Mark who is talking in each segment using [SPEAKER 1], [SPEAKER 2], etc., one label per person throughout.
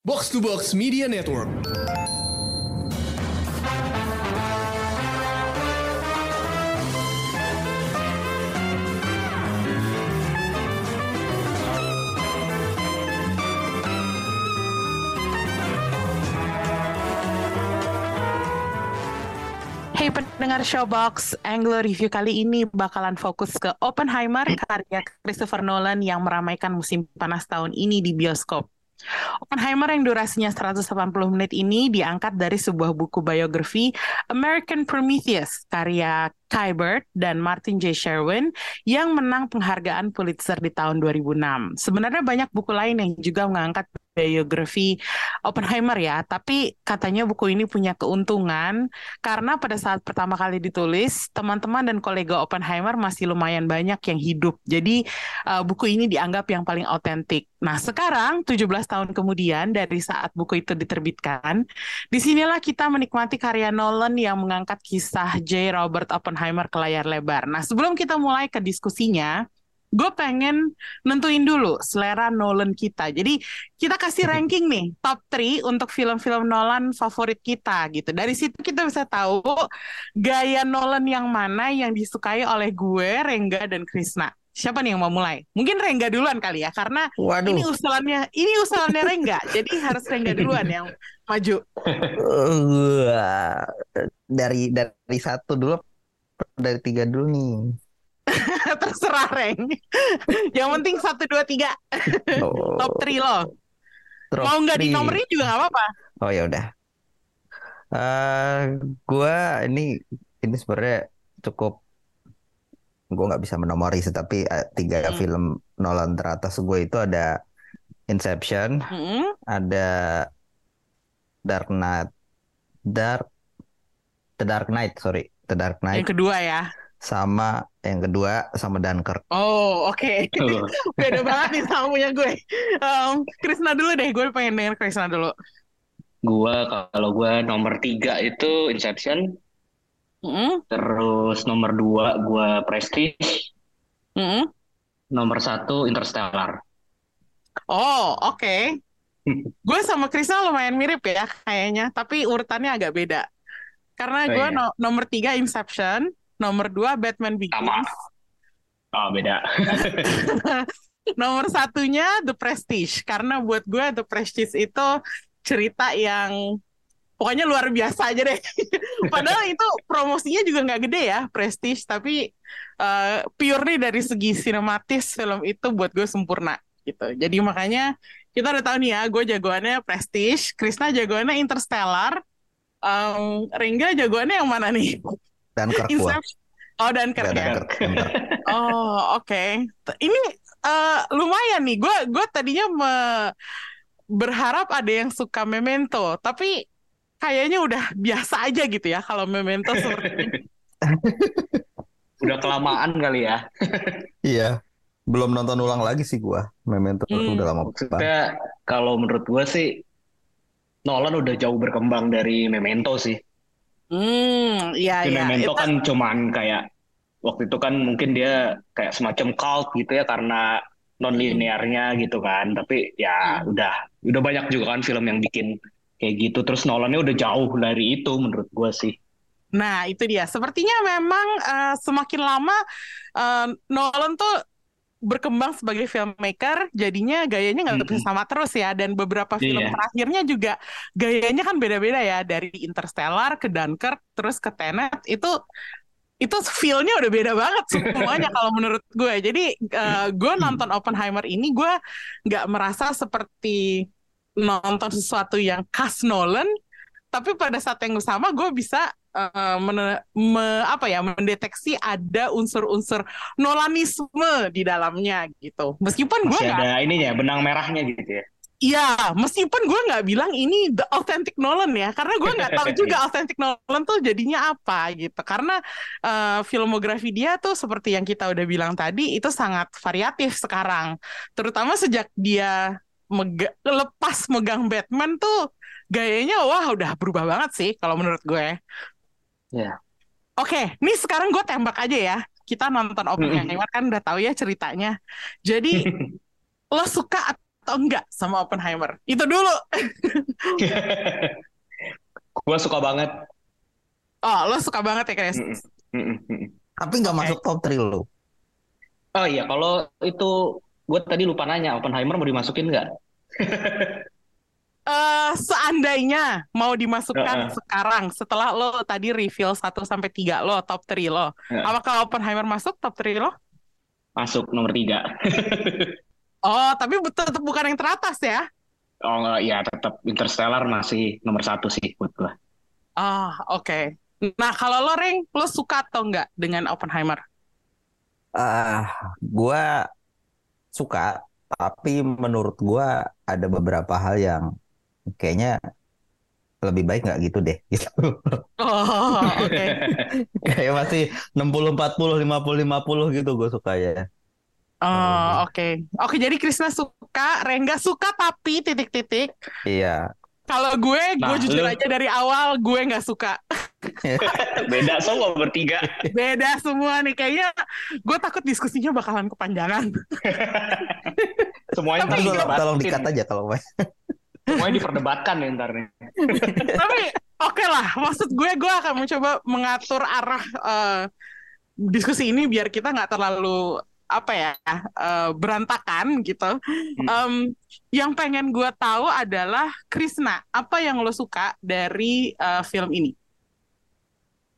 [SPEAKER 1] Box to Box Media Network.
[SPEAKER 2] Hey pendengar Showbox, Anglo Review kali ini bakalan fokus ke Oppenheimer karya Christopher Nolan yang meramaikan musim panas tahun ini di bioskop. Oppenheimer yang durasinya 180 menit ini diangkat dari sebuah buku biografi American Prometheus karya Kai Bird dan Martin J. Sherwin yang menang penghargaan Pulitzer di tahun 2006. Sebenarnya banyak buku lain yang juga mengangkat biografi Oppenheimer ya, tapi katanya buku ini punya keuntungan karena pada saat pertama kali ditulis, teman-teman dan kolega Oppenheimer masih lumayan banyak yang hidup. Jadi uh, buku ini dianggap yang paling autentik. Nah, sekarang 17 tahun kemudian dari saat buku itu diterbitkan, di sinilah kita menikmati karya Nolan yang mengangkat kisah J. Robert Oppenheimer ke layar lebar. Nah, sebelum kita mulai ke diskusinya, gue pengen nentuin dulu selera Nolan kita. Jadi kita kasih ranking nih top 3 untuk film-film Nolan favorit kita gitu. Dari situ kita bisa tahu gaya Nolan yang mana yang disukai oleh gue, Rengga dan Krisna. Siapa nih yang mau mulai? Mungkin Rengga duluan kali ya, karena
[SPEAKER 3] Waduh.
[SPEAKER 2] ini usulannya ini usulannya Rengga, jadi harus Rengga duluan yang maju.
[SPEAKER 3] Dari dari satu dulu dari tiga dulu nih.
[SPEAKER 2] Terserah Reng. yang penting satu dua tiga
[SPEAKER 3] Oh,
[SPEAKER 2] top 3 lo.
[SPEAKER 3] top
[SPEAKER 2] Mau nggak di
[SPEAKER 3] three.
[SPEAKER 2] nomerin juga nggak apa-apa.
[SPEAKER 3] Oh ya udah. Eh, gua ini ini sebenarnya cukup gue nggak bisa menomori tapi eh, tiga
[SPEAKER 2] Hmm.
[SPEAKER 3] film Nolan teratas gue itu ada Inception,
[SPEAKER 2] Mm-mm.
[SPEAKER 3] ada Dark Knight, Dark The Dark Knight, sorry, The Dark Knight,
[SPEAKER 2] Yang kedua ya.
[SPEAKER 3] sama yang kedua sama Dunkirk.
[SPEAKER 2] Oh, oke. Beda banget nih sama punya gue. Um, Krisna dulu deh, gue pengen denger Krisna dulu.
[SPEAKER 4] Gua kalau gua nomor tiga itu Inception,
[SPEAKER 2] Mm-mm.
[SPEAKER 4] terus nomor dua gua Prestige,
[SPEAKER 2] Mm-mm.
[SPEAKER 4] nomor satu Interstellar.
[SPEAKER 2] Oh, oke. Gue sama Krisna lumayan mirip ya kayaknya, tapi urutannya agak beda. Karena
[SPEAKER 4] Oh,
[SPEAKER 2] gue
[SPEAKER 4] iya.
[SPEAKER 2] no- nomor tiga Inception, nomor dua Batman
[SPEAKER 4] Sama.
[SPEAKER 2] Begins,
[SPEAKER 4] Oh beda.
[SPEAKER 2] nomor satunya The Prestige. Karena buat gue The Prestige itu cerita yang pokoknya luar biasa aja deh. Padahal itu promosinya juga nggak gede ya, Prestige. Tapi eh purely dari segi sinematis film itu buat gue sempurna gitu. Jadi makanya kita udah tahu nih ya, gue jagoannya Prestige, Krisna jagoannya Interstellar, um, Rengga jagoannya yang mana nih?
[SPEAKER 3] Dunkirk.
[SPEAKER 2] Inception. Oh, Dunkirk
[SPEAKER 3] Ya,
[SPEAKER 2] ya.
[SPEAKER 3] Dunkirk, Dunkirk.
[SPEAKER 2] Oh, oke. T- Ini eh, lumayan nih. Gue gue tadinya me- berharap ada yang suka Memento, tapi kayaknya udah biasa aja gitu ya kalau Memento seperti ini.
[SPEAKER 4] Udah kelamaan kali ya.
[SPEAKER 3] Iya. Belum nonton ulang lagi sih gua. Memento itu
[SPEAKER 2] Hmm,
[SPEAKER 3] udah lama banget.
[SPEAKER 4] Maksudnya kalau menurut gua sih Nolan udah jauh berkembang dari Memento sih.
[SPEAKER 2] Hmm, iya iya.
[SPEAKER 4] Memento
[SPEAKER 2] Itu-
[SPEAKER 4] kan cuman kayak waktu itu kan mungkin dia kayak semacam cult gitu ya karena non linearnya gitu kan. Tapi ya
[SPEAKER 2] Hmm.
[SPEAKER 4] udah udah banyak juga kan film yang bikin kayak gitu. Terus Nolannya udah jauh dari itu menurut gua sih.
[SPEAKER 2] Nah, itu dia. Sepertinya memang eh, semakin lama eh, Nolan tuh berkembang sebagai filmmaker, jadinya gayanya nggak bisa sama terus ya. Dan beberapa film
[SPEAKER 4] Iya.
[SPEAKER 2] terakhirnya juga gayanya kan beda-beda ya. Dari Interstellar ke Dunkirk, terus ke Tenet, itu itu feel-nya udah beda banget semuanya kalau menurut gue. Jadi eh, gue nonton Oppenheimer ini gue nggak merasa seperti nonton sesuatu yang khas Nolan, tapi pada saat yang sama gue bisa eh, mene- me- apa ya mendeteksi ada unsur-unsur Nolanisme di dalamnya gitu. Meskipun gue
[SPEAKER 4] ada ininya benang merahnya gitu ya.
[SPEAKER 2] Iya, meskipun gue nggak bilang ini the authentic Nolan ya, karena gue nggak tahu juga authentic Nolan tuh jadinya apa gitu. Karena eh, filmografi dia tuh seperti yang kita udah bilang tadi itu sangat variatif sekarang, terutama sejak dia mega- lepas megang Batman tuh gayanya wah udah berubah banget sih kalau menurut gue.
[SPEAKER 4] Iya.
[SPEAKER 2] Oke, nih sekarang gue tembak aja ya. Kita nonton Oppenheimer kan udah tahu ya ceritanya. Jadi lo suka atau enggak sama Oppenheimer? Itu dulu.
[SPEAKER 4] gue suka banget.
[SPEAKER 2] Oh, lo suka banget ya, Chris?
[SPEAKER 4] Mm-mm.
[SPEAKER 3] Tapi nggak masuk top 3 lo.
[SPEAKER 4] Oh iya, kalau itu gue tadi lupa nanya, Oppenheimer mau dimasukin nggak?
[SPEAKER 2] Eh, seandainya mau dimasukkan
[SPEAKER 4] Heeh.
[SPEAKER 2] sekarang setelah lo tadi reveal 1 sampai 3 lo top 3 lo.
[SPEAKER 4] Heeh.
[SPEAKER 2] Apakah Oppenheimer masuk top 3 lo?
[SPEAKER 4] Masuk nomor tiga.
[SPEAKER 2] Oh, tapi tetap bukan yang teratas ya.
[SPEAKER 4] Oh enggak, ya tetap Interstellar masih nomor satu sih buat gue.
[SPEAKER 2] Ah, oke. Nah, kalau lo, Reng, lo suka atau enggak dengan Oppenheimer?
[SPEAKER 3] Ah, gua suka, tapi menurut gua ada beberapa hal yang kayaknya lebih baik nggak gitu deh gitu.
[SPEAKER 2] Oh, oke.
[SPEAKER 3] Kayak masih 60 40 50 50 gitu gue suka ya.
[SPEAKER 2] Oh, oke. Oke, jadi Krisna suka, Rengga suka tapi titik-titik.
[SPEAKER 3] Iya.
[SPEAKER 2] Kalau gue, gue
[SPEAKER 4] Nah,
[SPEAKER 2] jujur
[SPEAKER 4] lu-
[SPEAKER 2] aja dari awal gue nggak suka.
[SPEAKER 4] Beda semua bertiga.
[SPEAKER 2] Beda semua nih, kayaknya gue takut diskusinya bakalan kepanjangan.
[SPEAKER 4] Semuanya
[SPEAKER 3] Tapi tolong, tolong dikat aja kalau mau.
[SPEAKER 4] Semuanya diperdebatkan ya ntar nih.
[SPEAKER 2] Tapi oke lah, maksud gue, gue akan mencoba mengatur arah eh, diskusi ini biar kita nggak terlalu apa ya eh, berantakan gitu. Em, yang pengen gue tahu adalah Krisna, apa yang lo suka dari eh, film ini?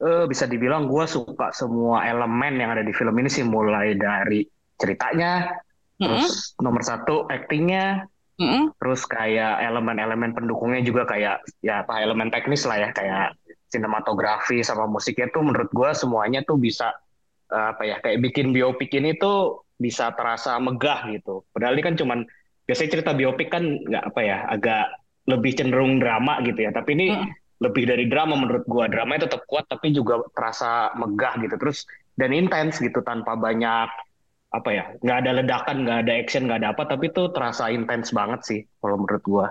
[SPEAKER 4] Eh, bisa dibilang gue suka semua elemen yang ada di film ini sih mulai dari ceritanya,
[SPEAKER 2] Mm-mm,
[SPEAKER 4] terus nomor satu aktingnya,
[SPEAKER 2] mm-mm,
[SPEAKER 4] terus kayak elemen-elemen pendukungnya juga kayak ya apa elemen teknis lah ya kayak sinematografi sama musiknya tuh menurut gue semuanya tuh bisa eh, apa ya kayak bikin biopik ini tuh bisa terasa megah gitu. Padahal ini kan cuman biasanya cerita biopik kan nggak apa ya agak lebih cenderung drama gitu ya. Tapi ini
[SPEAKER 2] Mm.
[SPEAKER 4] lebih dari drama menurut gua. Dramanya tetap kuat tapi juga terasa megah gitu. Terus dan intens gitu tanpa banyak apa ya nggak ada ledakan nggak ada action nggak ada apa tapi itu terasa intens banget sih kalau menurut gua.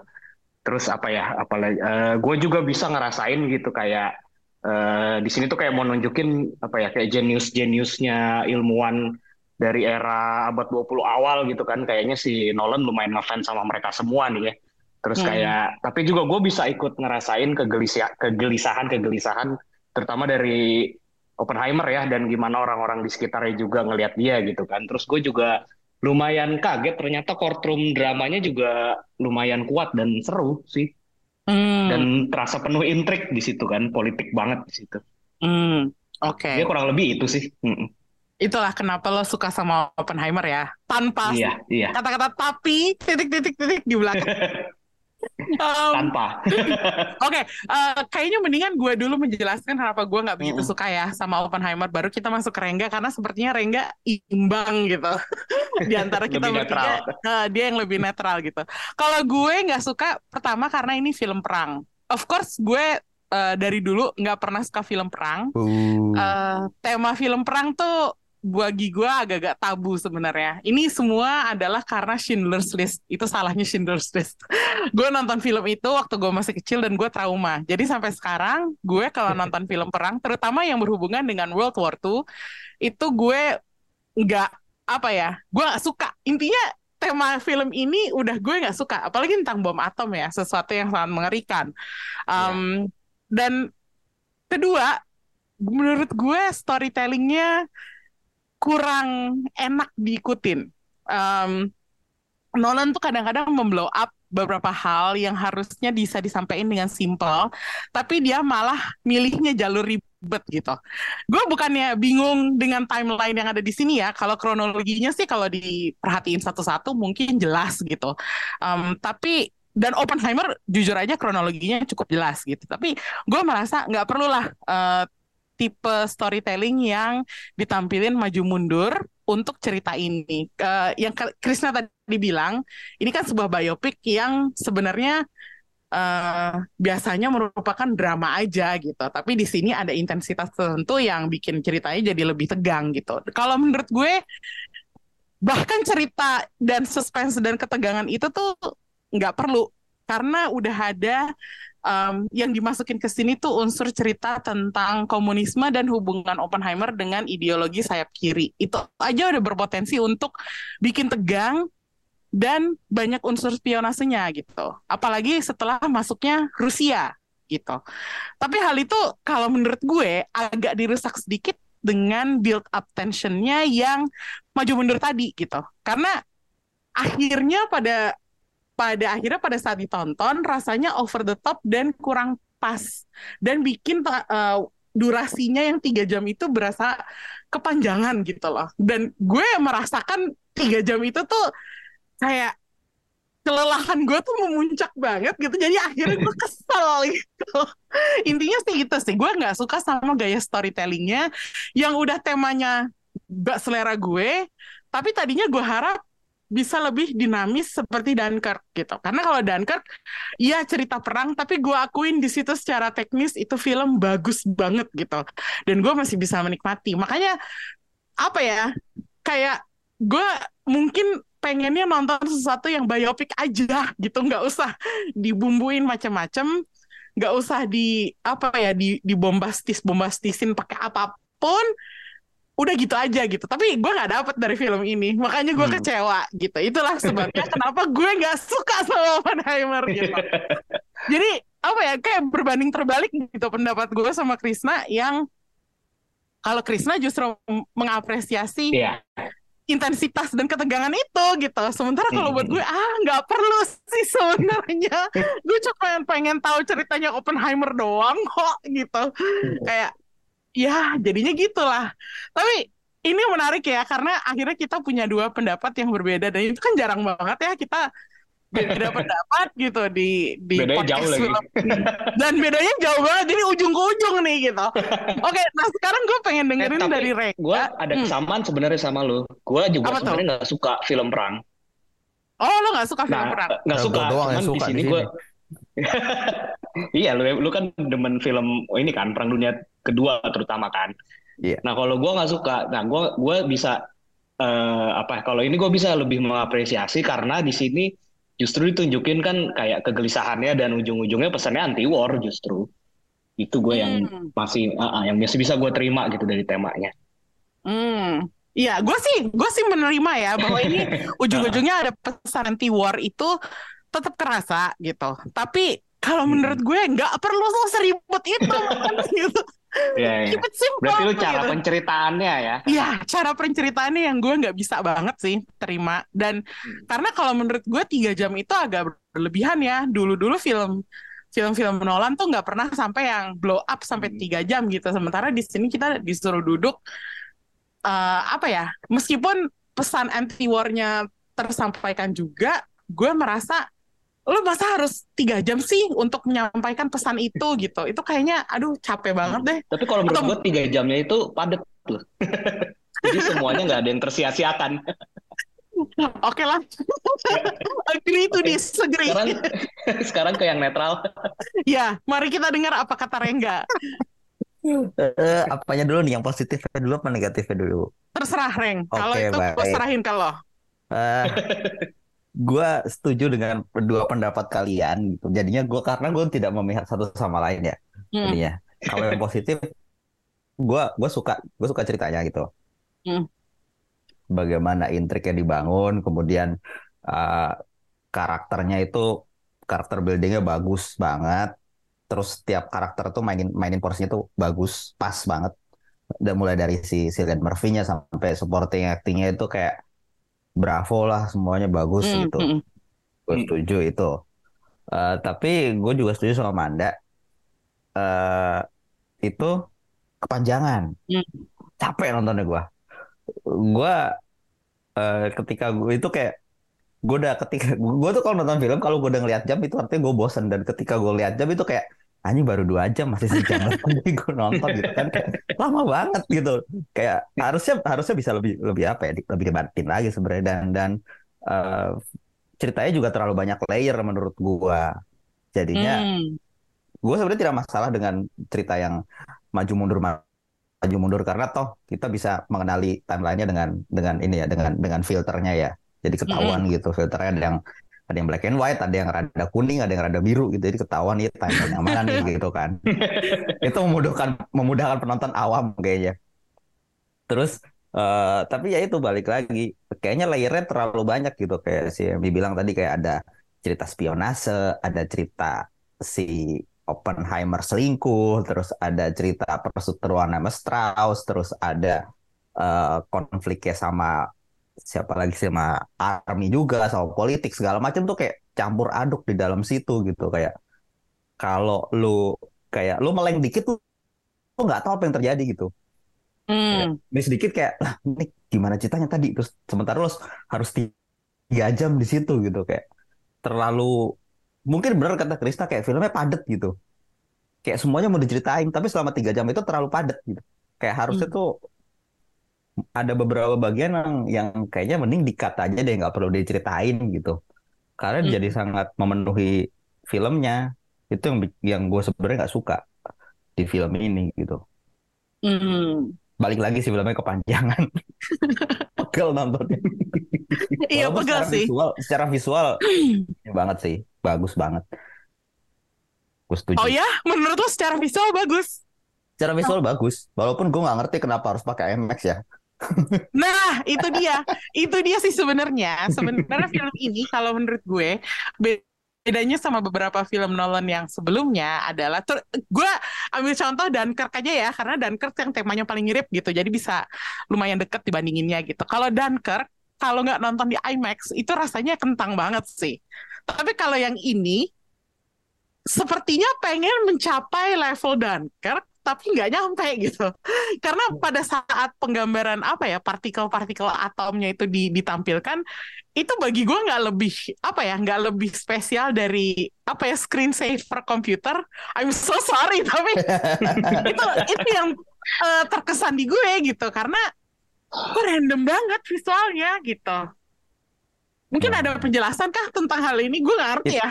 [SPEAKER 4] Terus apa ya apalagi eh, gue juga bisa ngerasain gitu kayak eh, di sini tuh kayak mau nunjukin apa ya kayak jenius jeniusnya ilmuwan dari era abad 20 awal gitu kan. Kayaknya si Nolan lumayan ngefans sama mereka semua nih ya. Terus
[SPEAKER 2] Hmm.
[SPEAKER 4] kayak tapi juga gue bisa ikut ngerasain kegelisah kegelisahan kegelisahan terutama dari Oppenheimer ya dan gimana orang-orang di sekitarnya juga ngelihat dia gitu kan terus gue juga lumayan kaget ternyata courtroom dramanya juga lumayan kuat dan seru sih
[SPEAKER 2] Hmm,
[SPEAKER 4] dan terasa penuh intrik di situ kan politik banget di situ
[SPEAKER 2] hmm, oke.
[SPEAKER 4] dia kurang lebih itu sih Mm-mm.
[SPEAKER 2] Itulah kenapa lo suka sama Oppenheimer ya. Tanpa
[SPEAKER 4] iya iya
[SPEAKER 2] kata-kata tapi titik-titik-titik di belakang. Em,
[SPEAKER 4] tanpa
[SPEAKER 2] Oke, eh, kayaknya mendingan gue dulu menjelaskan kenapa gue nggak begitu
[SPEAKER 4] Mm-mm.
[SPEAKER 2] suka ya sama Oppenheimer. Baru kita masuk ke Rengga karena sepertinya Rengga imbang gitu di antara kita bertiga. eh, dia yang lebih netral gitu. Kalau gue nggak suka pertama karena ini film perang. Of course gue eh, dari dulu nggak pernah suka film perang.
[SPEAKER 3] Uh.
[SPEAKER 2] Eh, tema film perang tuh bagi gue agak-agak tabu sebenarnya. Ini semua adalah karena Schindler's List. Itu salahnya Schindler's List. gue nonton film itu waktu gue masih kecil dan gue trauma. Jadi sampai sekarang gue kalau nonton film perang, terutama yang berhubungan dengan World War II, itu gue nggak apa ya, gue nggak suka. Intinya tema film ini udah gue nggak suka. Apalagi tentang bom atom ya, sesuatu yang sangat mengerikan. Um, Dan kedua, menurut gue storytellingnya kurang enak diikutin. Um, Nolan tuh kadang-kadang memblow up beberapa hal yang harusnya bisa disampaikan dengan simple, tapi dia malah milihnya jalur ribet gitu. Gue bukannya bingung dengan timeline yang ada di sini ya. Kalau kronologinya sih kalau diperhatiin satu-satu mungkin jelas gitu. Um, tapi dan Oppenheimer jujur aja kronologinya cukup jelas gitu. Tapi gue merasa nggak perlulah eh, tipe storytelling yang ditampilin maju mundur untuk cerita ini. Eh, yang Krisna tadi bilang, ini kan sebuah biopik yang sebenarnya eh, biasanya merupakan drama aja gitu. Tapi di sini ada intensitas tertentu yang bikin ceritanya jadi lebih tegang gitu. Kalau menurut gue, bahkan cerita dan suspense dan ketegangan itu tuh nggak perlu karena udah ada um, yang dimasukin ke sini tuh unsur cerita tentang komunisme dan hubungan Oppenheimer dengan ideologi sayap kiri. Itu aja udah berpotensi untuk bikin tegang dan banyak unsur spionasenya gitu. Apalagi setelah masuknya Rusia gitu. Tapi hal itu kalau menurut gue agak dirusak sedikit dengan build up tensionnya yang maju mundur tadi gitu. Karena akhirnya pada pada akhirnya pada saat ditonton rasanya over the top dan kurang pas. Dan bikin uh, durasinya yang tiga jam itu berasa kepanjangan gitu loh. Dan gue merasakan tiga jam itu tuh kayak kelelahan gue tuh memuncak banget gitu. Jadi akhirnya gue kesel gitu. Intinya sih gitu sih. Gue nggak suka sama gaya storytellingnya. Yang udah temanya gak selera gue tapi tadinya gue harap bisa lebih dinamis seperti Dunkirk gitu. Karena kalau Dunkirk, ya cerita perang, tapi gue akuin di situ secara teknis itu film bagus banget gitu. Dan gue masih bisa menikmati. Makanya apa ya? Kayak gue mungkin pengennya nonton sesuatu yang biopik aja gitu, nggak usah dibumbuin macam-macam, nggak usah di apa ya di dibombastis bombastisin pakai apa pun udah gitu aja gitu. Tapi gue nggak dapet dari film ini. Makanya gue hmm. kecewa gitu. Itulah sebabnya kenapa gue nggak suka sama Oppenheimer gitu. Jadi apa ya kayak berbanding terbalik gitu pendapat gue sama Krisna yang kalau Krisna justru mengapresiasi yeah. intensitas dan ketegangan itu gitu. Sementara kalau buat gue ah nggak perlu sih sebenarnya. Gue cuma pengen tahu ceritanya Oppenheimer doang kok gitu. Hmm. kayak ya jadinya gitulah. Tapi ini menarik ya karena akhirnya kita punya dua pendapat yang berbeda dan itu kan jarang banget ya kita beda pendapat gitu di di
[SPEAKER 4] bedanya podcast jauh film.
[SPEAKER 2] Lagi. dan bedanya jauh banget jadi ujung ke ujung nih gitu. Oke nah sekarang gue pengen eh, dengerin eh, dari Rek
[SPEAKER 4] gue ada hmm. kesamaan hmm. sebenarnya sama lo gue juga sebenarnya nggak suka film perang.
[SPEAKER 2] Oh lo nggak suka film nah, perang?
[SPEAKER 4] nggak suka cuman di sini gue iya lu lu kan demen film oh ini kan perang dunia kedua terutama kan. Yeah. Nah kalau gue nggak suka, nah gue gue bisa uh, apa? Kalau ini gue bisa lebih mengapresiasi karena di sini justru ditunjukin kan kayak kegelisahannya dan ujung-ujungnya pesannya anti war justru. Itu gue hmm. yang masih uh, uh, yang masih bisa gue terima gitu dari temanya.
[SPEAKER 2] Hmm. Iya, gue sih gue sih menerima ya bahwa ini ujung-ujungnya ada pesan anti war itu tetap kerasa gitu. Tapi kalau menurut gue nggak perlu seribut itu gitu.
[SPEAKER 4] Ya, ya. Berarti lu cara gitu. penceritaannya ya?
[SPEAKER 2] Iya, cara penceritaannya yang gue nggak bisa banget sih terima. Dan hmm. karena kalau menurut gue tiga jam itu agak berlebihan ya. Dulu-dulu film film-film Nolan tuh nggak pernah sampai yang blow up sampai hmm. tiga jam gitu. Sementara di sini kita disuruh duduk uh, apa ya? Meskipun pesan anti warnya tersampaikan juga, gue merasa lo masa harus tiga jam sih untuk menyampaikan pesan itu gitu itu kayaknya aduh capek banget deh
[SPEAKER 4] tapi kalau menurut Atau... gue tiga jamnya itu padat loh jadi semuanya nggak ada yang tersia-siakan
[SPEAKER 2] Oke lah, agree to okay. disagree.
[SPEAKER 4] Sekarang, sekarang ke yang netral.
[SPEAKER 2] ya, mari kita dengar apa kata Rengga.
[SPEAKER 3] Uh, apanya dulu nih, yang positifnya dulu apa negatifnya dulu?
[SPEAKER 2] Terserah Reng, okay, kalau itu gue serahin ke lo. Uh,
[SPEAKER 3] gue setuju dengan dua pendapat kalian gitu. Jadinya gue karena gue tidak memihak satu sama lain ya. Hmm. ya. Kalau yang positif, gue gue suka gue suka ceritanya gitu. Hmm. Bagaimana intriknya dibangun, kemudian uh, karakternya itu karakter buildingnya bagus banget. Terus setiap karakter tuh mainin mainin porsinya tuh bagus, pas banget. Dan mulai dari si Cillian Murphy-nya sampai supporting actingnya itu kayak bravo lah semuanya bagus mm, gitu. Mm, gue setuju itu. Uh, tapi gue juga setuju sama Manda. Uh, itu kepanjangan. Mm. Capek nontonnya gue. Gue uh, ketika gue itu kayak gue udah ketika gue tuh kalau nonton film kalau gue udah ngeliat jam itu artinya gue bosen dan ketika gue lihat jam itu kayak Anjing baru dua jam masih sejam lagi gue nonton gitu kan. Kayak, lama banget gitu. Kayak harusnya harusnya bisa lebih lebih apa ya lebih dibantin lagi sebenarnya. Dan dan uh, ceritanya juga terlalu banyak layer menurut gue jadinya hmm. gue sebenarnya tidak masalah dengan cerita yang maju mundur maju mundur. Karena toh kita bisa mengenali timelinenya dengan dengan ini ya dengan dengan filternya ya. Jadi ketahuan hmm. gitu filternya ada yang ada yang black and white, ada yang rada kuning, ada yang rada biru gitu. Jadi ketahuan nih timeline yang mana nih gitu kan. itu memudahkan memudahkan penonton awam kayaknya. Terus Uh, tapi ya itu balik lagi, kayaknya layernya terlalu banyak gitu kayak si yang dibilang tadi kayak ada cerita spionase, ada cerita si Oppenheimer selingkuh, terus ada cerita perseteruan sama Strauss, terus ada uh, konfliknya sama siapa lagi sama army juga, sama politik segala macam tuh kayak campur aduk di dalam situ gitu kayak kalau lu kayak lu meleng dikit tuh lu nggak tahu apa yang terjadi gitu Hmm. Ini sedikit kayak, lah ini gimana ceritanya tadi? Terus sementara lo harus tiga jam di situ gitu kayak terlalu mungkin benar kata Krista kayak filmnya padat gitu. Kayak semuanya mau diceritain, tapi selama tiga jam itu terlalu padat gitu. Kayak harusnya hmm. tuh ada beberapa bagian yang yang kayaknya mending dikat aja deh nggak perlu diceritain gitu. Karena hmm. jadi sangat memenuhi filmnya. Itu yang yang gue sebenarnya nggak suka di film ini gitu. Hmm balik lagi sih filmnya kepanjangan. pegel nontonnya.
[SPEAKER 2] iya pegel sih.
[SPEAKER 3] Visual, secara visual banget sih, bagus banget. Gue setuju.
[SPEAKER 2] Oh ya, menurut lo secara visual bagus?
[SPEAKER 3] Secara visual oh. bagus, walaupun gue nggak ngerti kenapa harus pakai IMAX ya.
[SPEAKER 2] Nah, itu dia. Itu dia sih sebenarnya. Sebenarnya film ini kalau menurut gue bedanya sama beberapa film Nolan yang sebelumnya adalah gue ambil contoh Dunkirk aja ya karena Dunkirk yang temanya paling mirip gitu jadi bisa lumayan deket dibandinginnya gitu kalau Dunkirk kalau nggak nonton di IMAX itu rasanya kentang banget sih tapi kalau yang ini sepertinya pengen mencapai level Dunkirk tapi nggak nyampe gitu. Karena pada saat penggambaran apa ya partikel-partikel atomnya itu ditampilkan itu bagi gue nggak lebih apa ya nggak lebih spesial dari apa ya screen saver komputer. I'm so sorry tapi itu itu yang uh, terkesan di gue gitu. Karena kok random banget visualnya gitu. Mungkin ada penjelasan kah tentang hal ini? Gue nggak ngerti ya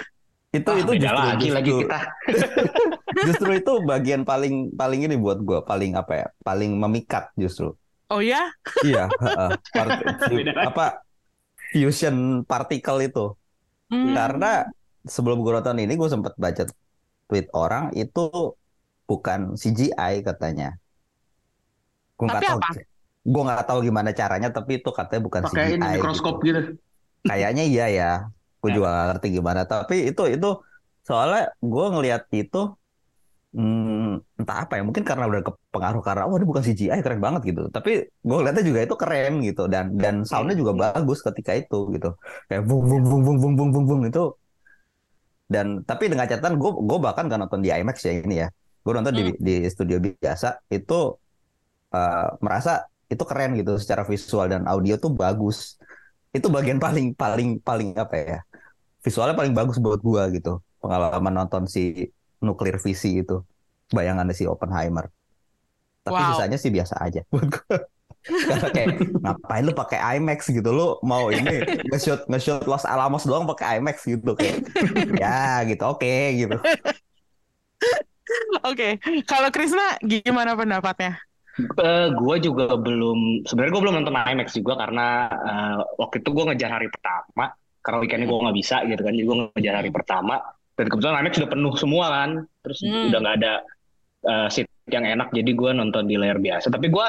[SPEAKER 3] itu ah, itu justru, lagi justru, lagi kita. Justru itu bagian paling paling ini buat gue paling apa ya paling memikat justru.
[SPEAKER 2] Oh ya?
[SPEAKER 3] Iya uh, part, apa fusion partikel itu. Hmm. karena sebelum gue nonton ini gue sempat baca tweet orang itu bukan CGI katanya. Gue nggak tahu gue nggak tahu gimana caranya tapi itu katanya bukan Pakai CGI
[SPEAKER 4] mikroskop gitu. gitu.
[SPEAKER 3] Kayaknya iya ya gue ya. Nah. juga gak ngerti gimana. Tapi itu itu soalnya gue ngelihat itu hmm, entah apa ya mungkin karena udah kepengaruh karena wah oh, ini bukan CGI keren banget gitu. Tapi gue ngeliatnya juga itu keren gitu dan dan iya. soundnya juga bagus ketika itu gitu. Kayak bung bung bung bung bung bung bung, bung itu. Dan tapi dengan catatan gue gue bahkan gak nonton di IMAX ya ini ya. Gue nonton hmm. di di studio biasa itu uh, merasa itu keren gitu secara visual dan audio tuh bagus. Itu bagian paling paling paling apa ya visualnya paling bagus buat gua gitu. Pengalaman nonton si nuklir visi itu. Bayangannya si Oppenheimer. Tapi wow. sisanya sih biasa aja buat gua. Karena kayak ngapain lu pakai IMAX gitu? Lu mau ini nge-shoot nge-shoot Los Alamos doang pakai IMAX gitu. Kayak ya gitu oke okay, gitu.
[SPEAKER 2] Oke, okay. kalau Krisna gimana pendapatnya?
[SPEAKER 4] Uh, eh, gue juga belum, sebenarnya gue belum nonton IMAX juga karena uh, waktu itu gue ngejar hari pertama karena weekendnya gue nggak bisa gitu kan jadi gue ngejar hari pertama. Dan kebetulan IMAX sudah penuh semua kan terus hmm. udah nggak ada uh, seat yang enak jadi gue nonton di layar biasa. Tapi gue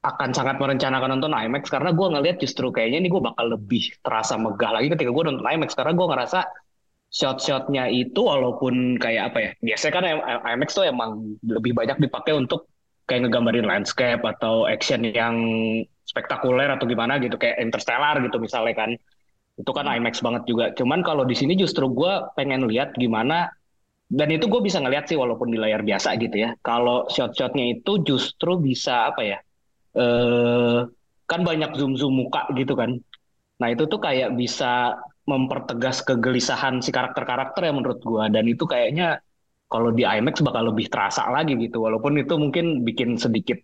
[SPEAKER 4] akan sangat merencanakan nonton IMAX karena gue ngeliat justru kayaknya ini gue bakal lebih terasa megah lagi ketika gue nonton IMAX. Karena gue ngerasa shot-shotnya itu walaupun kayak apa ya biasanya kan IMAX tuh emang lebih banyak dipakai untuk kayak ngegambarin landscape atau action yang spektakuler atau gimana gitu kayak Interstellar gitu misalnya kan itu kan IMAX banget juga. Cuman kalau di sini justru gue pengen lihat gimana dan itu gue bisa ngeliat sih walaupun di layar biasa gitu ya. Kalau shot-shotnya itu justru bisa apa ya? Eh kan banyak zoom zoom muka gitu kan. Nah itu tuh kayak bisa mempertegas kegelisahan si karakter-karakter ya menurut gue dan itu kayaknya kalau di IMAX bakal lebih terasa lagi gitu walaupun itu mungkin bikin sedikit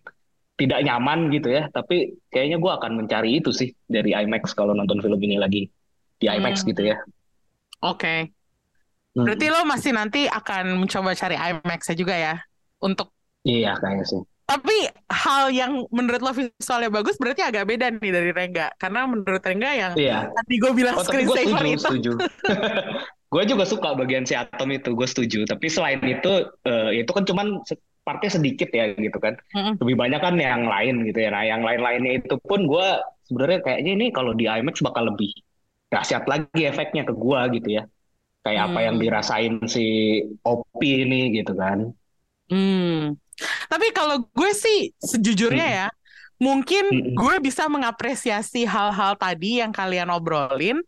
[SPEAKER 4] tidak nyaman gitu ya tapi kayaknya gue akan mencari itu sih dari IMAX kalau nonton film ini lagi di IMAX hmm. gitu ya.
[SPEAKER 2] Oke. Okay. Hmm. Berarti hmm. lo masih nanti akan mencoba cari IMAX juga ya untuk
[SPEAKER 4] Iya kayaknya sih.
[SPEAKER 2] Tapi hal yang menurut lo visualnya bagus berarti agak beda nih dari Rengga. Karena menurut Rengga yang iya. tadi gue bilang oh, screensaver itu. Setuju.
[SPEAKER 4] gue juga suka bagian si atom itu, gue setuju. Tapi selain itu, uh, itu kan cuman partnya sedikit ya gitu kan.
[SPEAKER 2] Mm-mm.
[SPEAKER 4] Lebih banyak kan yang lain gitu ya. Nah yang lain-lainnya itu pun gue sebenarnya kayaknya ini kalau di IMAX bakal lebih dahsyat lagi efeknya ke gue gitu ya. Kayak apa yang
[SPEAKER 2] Hmm.
[SPEAKER 4] dirasain si Opi ini gitu kan.
[SPEAKER 2] Hmm. Tapi kalau gue sih sejujurnya ya, mungkin
[SPEAKER 4] Mm-mm.
[SPEAKER 2] gue bisa mengapresiasi hal-hal tadi yang kalian obrolin,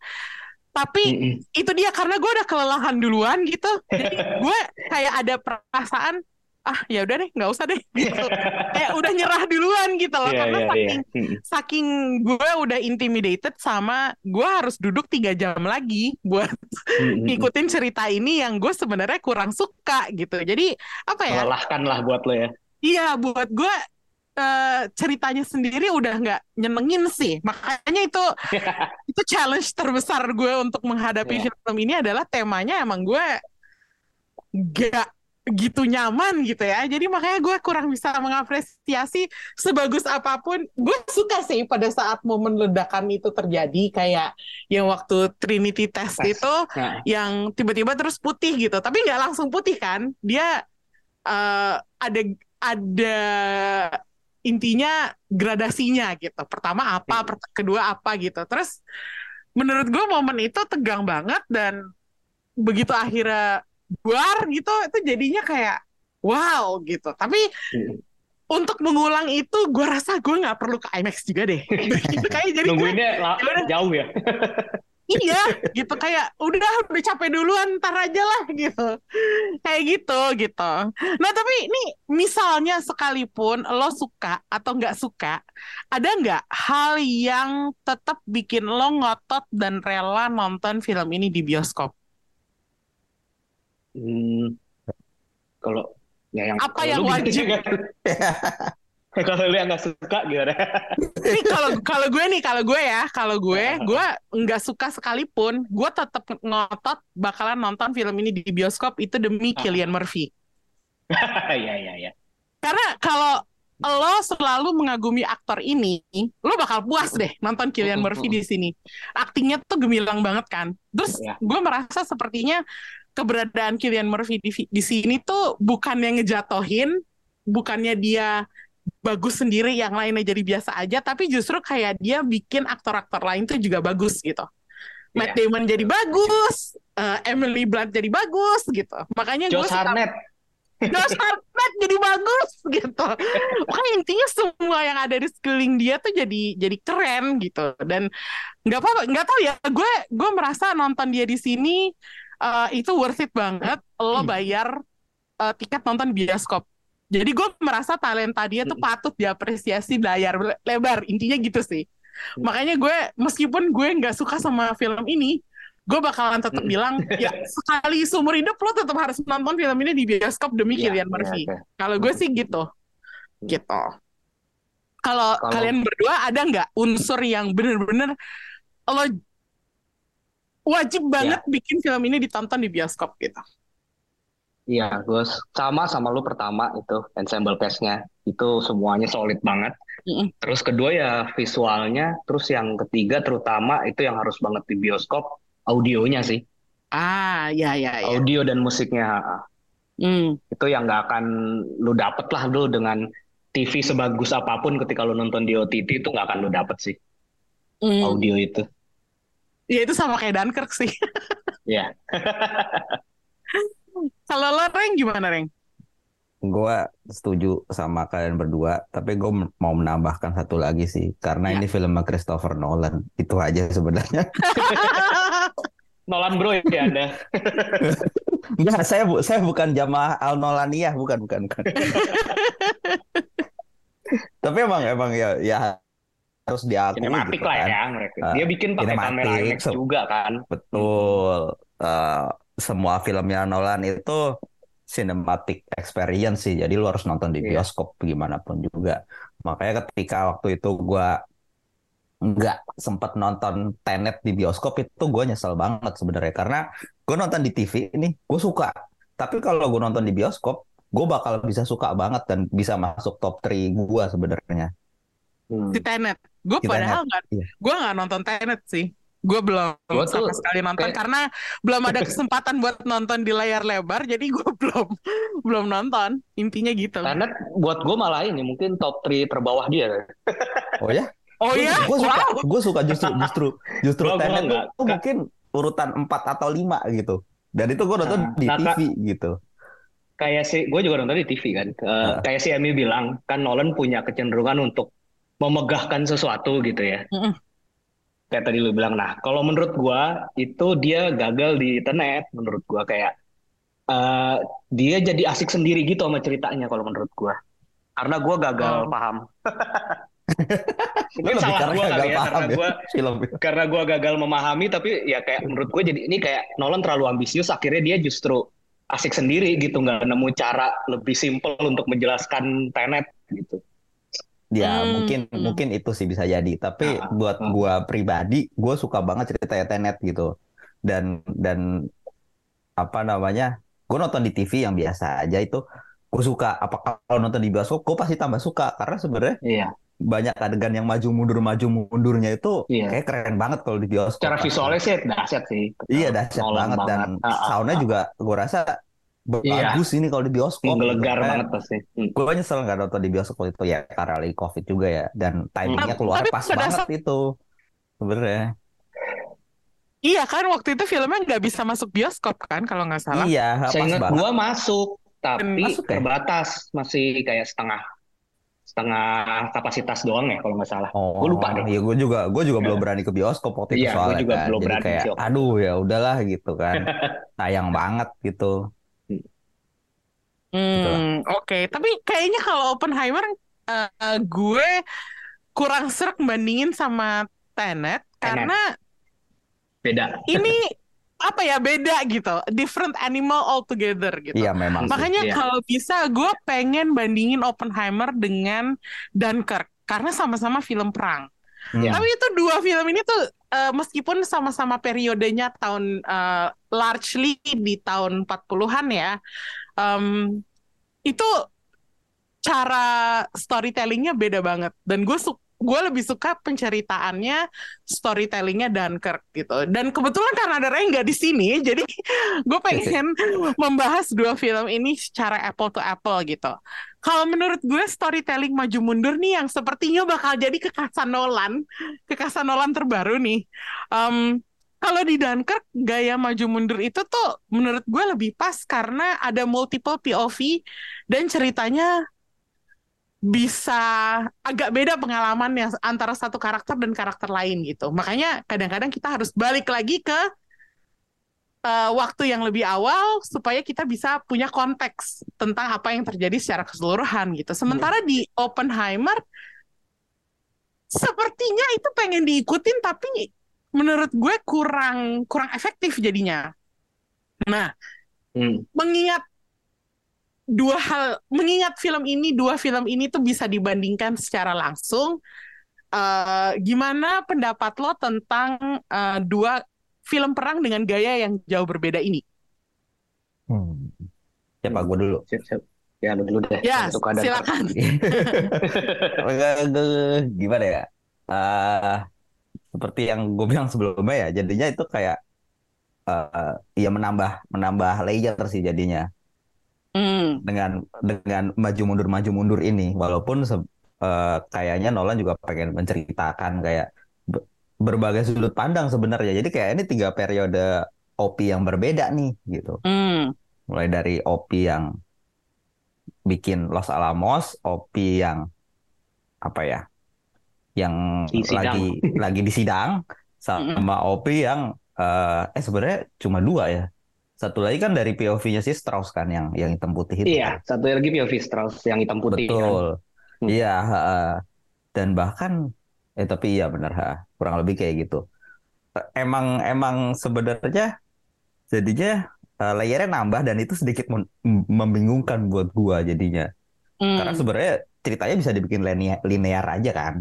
[SPEAKER 2] tapi
[SPEAKER 4] Mm-mm.
[SPEAKER 2] itu dia karena gue udah kelelahan duluan gitu. Jadi gue kayak ada perasaan ah ya udah deh nggak usah deh gitu. Kayak udah nyerah duluan gitu loh
[SPEAKER 4] Iya,
[SPEAKER 2] karena
[SPEAKER 4] iya, iya.
[SPEAKER 2] saking
[SPEAKER 4] Mm-mm.
[SPEAKER 2] saking gue udah intimidated sama gue harus duduk tiga jam lagi buat
[SPEAKER 4] Mm-mm.
[SPEAKER 2] ngikutin cerita ini yang gue sebenarnya kurang suka gitu. Jadi apa ya?
[SPEAKER 4] Melelahkan lah buat lo ya.
[SPEAKER 2] Iya, buat gue eh, ceritanya sendiri udah nggak nyenengin sih. Makanya itu itu challenge terbesar gue untuk menghadapi
[SPEAKER 4] Iya.
[SPEAKER 2] film ini adalah temanya emang gue gak gitu nyaman gitu ya. Jadi makanya gue kurang bisa mengapresiasi sebagus apa pun. Gue suka sih pada saat momen ledakan itu terjadi kayak yang waktu Trinity test
[SPEAKER 4] Tes.
[SPEAKER 2] itu
[SPEAKER 4] Nah,
[SPEAKER 2] yang tiba-tiba terus putih gitu. Tapi nggak langsung putih kan? Dia eh, ada ada intinya gradasinya gitu. Pertama apa, per- kedua apa gitu. Terus menurut gue momen itu tegang banget dan begitu akhirnya buar gitu, itu jadinya kayak wow gitu. Tapi
[SPEAKER 4] mm.
[SPEAKER 2] untuk mengulang itu, gue rasa gue nggak perlu ke IMAX juga deh. gitu kayak jadi gue
[SPEAKER 4] nungguinnya la-
[SPEAKER 2] ya
[SPEAKER 4] jauh ya.
[SPEAKER 2] iya gitu kayak udah udah capek duluan ntar aja lah gitu kayak gitu gitu nah tapi ini misalnya sekalipun lo suka atau nggak suka ada nggak hal yang tetap bikin lo ngotot dan rela nonton film ini di bioskop
[SPEAKER 4] Hmm, kalau ya yang
[SPEAKER 2] Apa yang
[SPEAKER 4] lu
[SPEAKER 2] wajib?
[SPEAKER 4] kalau lu yang nggak suka gimana?
[SPEAKER 2] Ini kalau kalau gue nih kalau gue ya kalau gue gue nggak suka sekalipun gue tetap ngotot bakalan nonton film ini di bioskop itu demi Cillian Murphy
[SPEAKER 4] Iya iya iya.
[SPEAKER 2] Karena kalau lo selalu mengagumi aktor ini, lo bakal puas deh nonton Cillian Murphy di sini. Aktingnya tuh gemilang banget kan. Terus
[SPEAKER 4] Ya.
[SPEAKER 2] gue merasa sepertinya keberadaan Cillian Murphy di, di sini tuh bukannya ngejatohin, bukannya dia bagus sendiri, yang lainnya jadi biasa aja, tapi justru kayak dia bikin aktor-aktor lain tuh juga bagus gitu. Matt
[SPEAKER 4] Iya.
[SPEAKER 2] Damon jadi bagus, eh, Emily Blunt jadi bagus gitu. Makanya gue
[SPEAKER 4] Josh
[SPEAKER 2] suka
[SPEAKER 4] Hartnett.
[SPEAKER 2] Josh Hartnett jadi bagus gitu. Pokoknya intinya semua yang ada di sekeliling dia tuh jadi jadi keren gitu. Dan nggak apa nggak tahu ya. Gue gue merasa nonton dia di sini eh, itu worth it banget. Lo bayar eh, tiket nonton bioskop. Jadi gue merasa talenta dia tuh patut diapresiasi layar lebar. Intinya gitu sih. Makanya gue meskipun gue nggak suka sama film ini, gue bakalan tetap bilang ya sekali seumur hidup lo tetap harus nonton film ini di bioskop demi
[SPEAKER 4] Iya,
[SPEAKER 2] Cillian
[SPEAKER 4] iya,
[SPEAKER 2] Murphy.
[SPEAKER 4] oke.
[SPEAKER 2] Kalau gue sih gitu, gitu. Kalau
[SPEAKER 4] Kalau-
[SPEAKER 2] kalian berdua ada nggak unsur yang bener-bener lo wajib banget bikin film ini ditonton di bioskop gitu?
[SPEAKER 4] Iya, gue sama sama lu pertama itu ensemble cast-nya itu semuanya solid banget.
[SPEAKER 2] Mm-mm.
[SPEAKER 4] Terus kedua ya visualnya, terus yang ketiga terutama itu yang harus banget di bioskop audionya sih,
[SPEAKER 2] Ah, ya ya ya.
[SPEAKER 4] audio dan musiknya.
[SPEAKER 2] Hmm.
[SPEAKER 4] itu yang nggak akan lu dapet lah lu dengan TV sebagus apa pun ketika lu nonton di OTT itu nggak akan lu dapet sih
[SPEAKER 2] Hmm.
[SPEAKER 4] audio itu.
[SPEAKER 2] Ya itu sama kayak Dunkirk sih.
[SPEAKER 4] Ya,
[SPEAKER 2] Kalau lo Reng gimana Reng?
[SPEAKER 3] Gue setuju sama kalian berdua, tapi gue mau menambahkan satu lagi sih, karena
[SPEAKER 2] Ya.
[SPEAKER 3] ini film Christopher Nolan. Itu aja sebenarnya.
[SPEAKER 4] Nolan bro ya Anda.
[SPEAKER 3] Enggak, saya bu saya bukan jamaah Al Nolaniah, bukan bukan bukan. Tapi emang emang ya ya harus diakui
[SPEAKER 4] Sinematik
[SPEAKER 3] gitu
[SPEAKER 4] lah
[SPEAKER 3] kan.
[SPEAKER 4] ya mereka.
[SPEAKER 3] Ah,
[SPEAKER 4] Dia bikin pakai kamera IMAX
[SPEAKER 3] se-
[SPEAKER 4] juga kan.
[SPEAKER 3] Betul. Eh, semua filmnya Nolan itu cinematic experience sih. Jadi lu harus nonton di
[SPEAKER 4] Iya.
[SPEAKER 3] bioskop gimana pun juga. Makanya ketika waktu itu gua nggak sempat nonton Tenet di bioskop itu gue nyesel banget sebenarnya karena gue nonton di TV ini gue suka. Tapi kalau gue nonton di bioskop, gue bakal bisa suka banget dan bisa masuk top 3 gue sebenarnya.
[SPEAKER 4] Hmm.
[SPEAKER 2] Si Tenet. Gue padahal nggak,
[SPEAKER 3] iya.
[SPEAKER 2] gue nggak nonton Tenet sih. Gue belum
[SPEAKER 4] Gua tuh
[SPEAKER 2] sama sekali nonton
[SPEAKER 4] kayak-
[SPEAKER 2] karena belum ada kesempatan buat nonton di layar lebar, jadi gue belum belum nonton. Intinya gitu.
[SPEAKER 4] Tenet buat gue malah ini mungkin top 3 terbawah dia.
[SPEAKER 3] Oh ya?
[SPEAKER 2] Oh ya,
[SPEAKER 3] Gue suka,
[SPEAKER 2] wow.
[SPEAKER 3] gue suka justru justru justru
[SPEAKER 4] Gua- gua
[SPEAKER 3] Tenet
[SPEAKER 4] nggak-
[SPEAKER 3] tuh mungkin urutan 4 atau 5 gitu. Dan itu gue nonton
[SPEAKER 4] Nah,
[SPEAKER 3] di
[SPEAKER 4] nah.
[SPEAKER 3] TV gitu.
[SPEAKER 4] Kayak si, gue juga nonton di TV kan. Eh,
[SPEAKER 3] Ah.
[SPEAKER 4] Kayak si Emi bilang, kan Nolan punya kecenderungan untuk memegahkan sesuatu gitu ya.
[SPEAKER 2] Mm-mm.
[SPEAKER 4] Kayak tadi lu bilang, nah kalau menurut gua itu dia gagal di Tenet. Menurut gua kayak eh, dia jadi asik sendiri gitu sama ceritanya kalau menurut gua. Karena gua gagal
[SPEAKER 2] Oh.
[SPEAKER 4] paham. Mungkin salah gua kali ya,
[SPEAKER 3] paham
[SPEAKER 4] karena
[SPEAKER 3] ya
[SPEAKER 4] gua karena gua gagal memahami tapi ya kayak menurut gue jadi ini kayak Nolan terlalu ambisius akhirnya dia justru asik sendiri gitu nggak nemu cara lebih simpel untuk menjelaskan Tenet gitu
[SPEAKER 3] Ya
[SPEAKER 2] Hmm,
[SPEAKER 3] mungkin
[SPEAKER 2] hmm.
[SPEAKER 3] mungkin itu sih bisa jadi. Tapi
[SPEAKER 4] Ah,
[SPEAKER 3] buat
[SPEAKER 4] ah.
[SPEAKER 3] gua pribadi, gue suka banget ceritanya Tenet gitu. Dan dan apa namanya? Gue nonton di TV yang biasa aja itu. Gue suka. Apa kalau nonton di bioskop, gue pasti tambah suka karena sebenarnya
[SPEAKER 4] iya
[SPEAKER 3] banyak adegan yang maju mundur maju mundurnya itu
[SPEAKER 4] Iya.
[SPEAKER 3] kayak keren banget kalau di bioskop.
[SPEAKER 4] secara visualnya sih dahsyat sih
[SPEAKER 3] Iya dahsyat
[SPEAKER 4] Nolan
[SPEAKER 3] banget dan
[SPEAKER 4] Ah, ah,
[SPEAKER 3] soundnya
[SPEAKER 4] ah.
[SPEAKER 3] juga gue rasa
[SPEAKER 4] Iya.
[SPEAKER 3] bagus ini kalau di bioskop.
[SPEAKER 4] menggelegar
[SPEAKER 3] gitu.
[SPEAKER 4] banget pasti Hmm.
[SPEAKER 3] Gue nyesel nggak nonton di bioskop itu ya karena lagi covid juga ya dan timingnya
[SPEAKER 2] Tapi-
[SPEAKER 3] keluar
[SPEAKER 2] tapi
[SPEAKER 3] pas banget
[SPEAKER 2] saat-
[SPEAKER 3] itu sebenarnya.
[SPEAKER 2] Iya kan waktu itu filmnya nggak bisa masuk bioskop kan kalau nggak salah.
[SPEAKER 3] Iya pas
[SPEAKER 4] saya ingat
[SPEAKER 3] banget.
[SPEAKER 4] gua masuk tapi
[SPEAKER 3] Masuk ya?
[SPEAKER 4] terbatas masih kayak setengah setengah kapasitas doang ya kalau nggak salah
[SPEAKER 3] Oh,
[SPEAKER 4] Gua lupa deh
[SPEAKER 3] Iya, gue juga, gue juga belum berani ke bioskop waktu itu
[SPEAKER 4] Iya, gua
[SPEAKER 3] soalnya
[SPEAKER 4] juga
[SPEAKER 3] kan.
[SPEAKER 4] belum
[SPEAKER 3] Jadi
[SPEAKER 4] berani
[SPEAKER 3] kayak, aduh ya udahlah gitu kan. Sayang banget gitu.
[SPEAKER 2] Hmm, oke. Tapi kayaknya kalau Oppenheimer eh, gue kurang serak bandingin sama Tenet karena
[SPEAKER 4] beda
[SPEAKER 2] ini apa ya beda gitu, different animal altogether gitu.
[SPEAKER 3] Iya memang sih.
[SPEAKER 2] Makanya
[SPEAKER 4] Iya.
[SPEAKER 2] kalau bisa gue pengen bandingin Oppenheimer dengan Dunkirk karena sama-sama film perang.
[SPEAKER 3] Hmm.
[SPEAKER 2] Tapi itu dua film ini tuh eh, meskipun sama-sama periodenya tahun eh, largely di tahun 40-an ya. Em, itu cara storytellingnya beda banget. Dan gue su gue lebih suka penceritaannya storytellingnya Dunkirk gitu. Dan kebetulan karena ada Ray nggak di sini jadi gue pengen membahas dua film ini secara apple to apple gitu. Kalau menurut gue storytelling maju mundur nih yang sepertinya bakal jadi kekhasan Nolan kekhasan Nolan terbaru nih. Em, kalau di Dunkirk gaya maju mundur itu tuh menurut gue lebih pas karena ada multiple POV dan ceritanya bisa agak beda pengalaman yang antara satu karakter dan karakter lain gitu. Makanya kadang-kadang kita harus balik lagi ke eh, waktu yang lebih awal supaya kita bisa punya konteks tentang apa yang terjadi secara keseluruhan gitu. Sementara di Oppenheimer sepertinya itu pengen diikutin tapi menurut gue kurang kurang efektif jadinya. Nah,
[SPEAKER 4] Hmm.
[SPEAKER 2] mengingat dua hal, mengingat film ini, dua film ini tuh bisa dibandingkan secara langsung. eh, gimana pendapat lo tentang eh, dua film perang dengan gaya yang jauh berbeda ini?
[SPEAKER 3] Hmm. Siapa gue dulu?
[SPEAKER 4] Siap, siap. ya lu dulu deh
[SPEAKER 2] Ya, silakan.
[SPEAKER 3] Gimana ya? Eh, seperti yang gue bilang sebelumnya ya, jadinya itu kayak eh ya menambah menambah layer sih jadinya.
[SPEAKER 2] Hmm,
[SPEAKER 3] dengan dengan maju mundur maju mundur ini. Walaupun se- eh, kayaknya Nolan juga pengen menceritakan kayak be- berbagai sudut pandang sebenarnya. Jadi kayak ini tiga periode OP yang berbeda nih gitu.
[SPEAKER 2] Hmm,
[SPEAKER 3] mulai dari OP yang bikin Los Alamos OP yang apa ya yang
[SPEAKER 4] Di
[SPEAKER 3] lagi lagi di sidang sama OP yang eh eh sebenarnya cuma dua ya satu lagi kan dari POV-nya si Strauss kan yang yang hitam putih itu
[SPEAKER 4] iya
[SPEAKER 3] kan.
[SPEAKER 4] satu lagi POV Strauss yang hitam putih kan.
[SPEAKER 3] Betul.
[SPEAKER 4] Hmm.
[SPEAKER 3] Iya, ha-ha. dan bahkan eh tapi iya benar ha. Kurang lebih kayak gitu. Eh, Emang emang sebenarnya jadinya eh, layernya nambah dan itu sedikit mem- membingungkan buat gua jadinya.
[SPEAKER 2] hmm.
[SPEAKER 3] Karena sebenarnya ceritanya bisa dibikin linear, linear aja kan.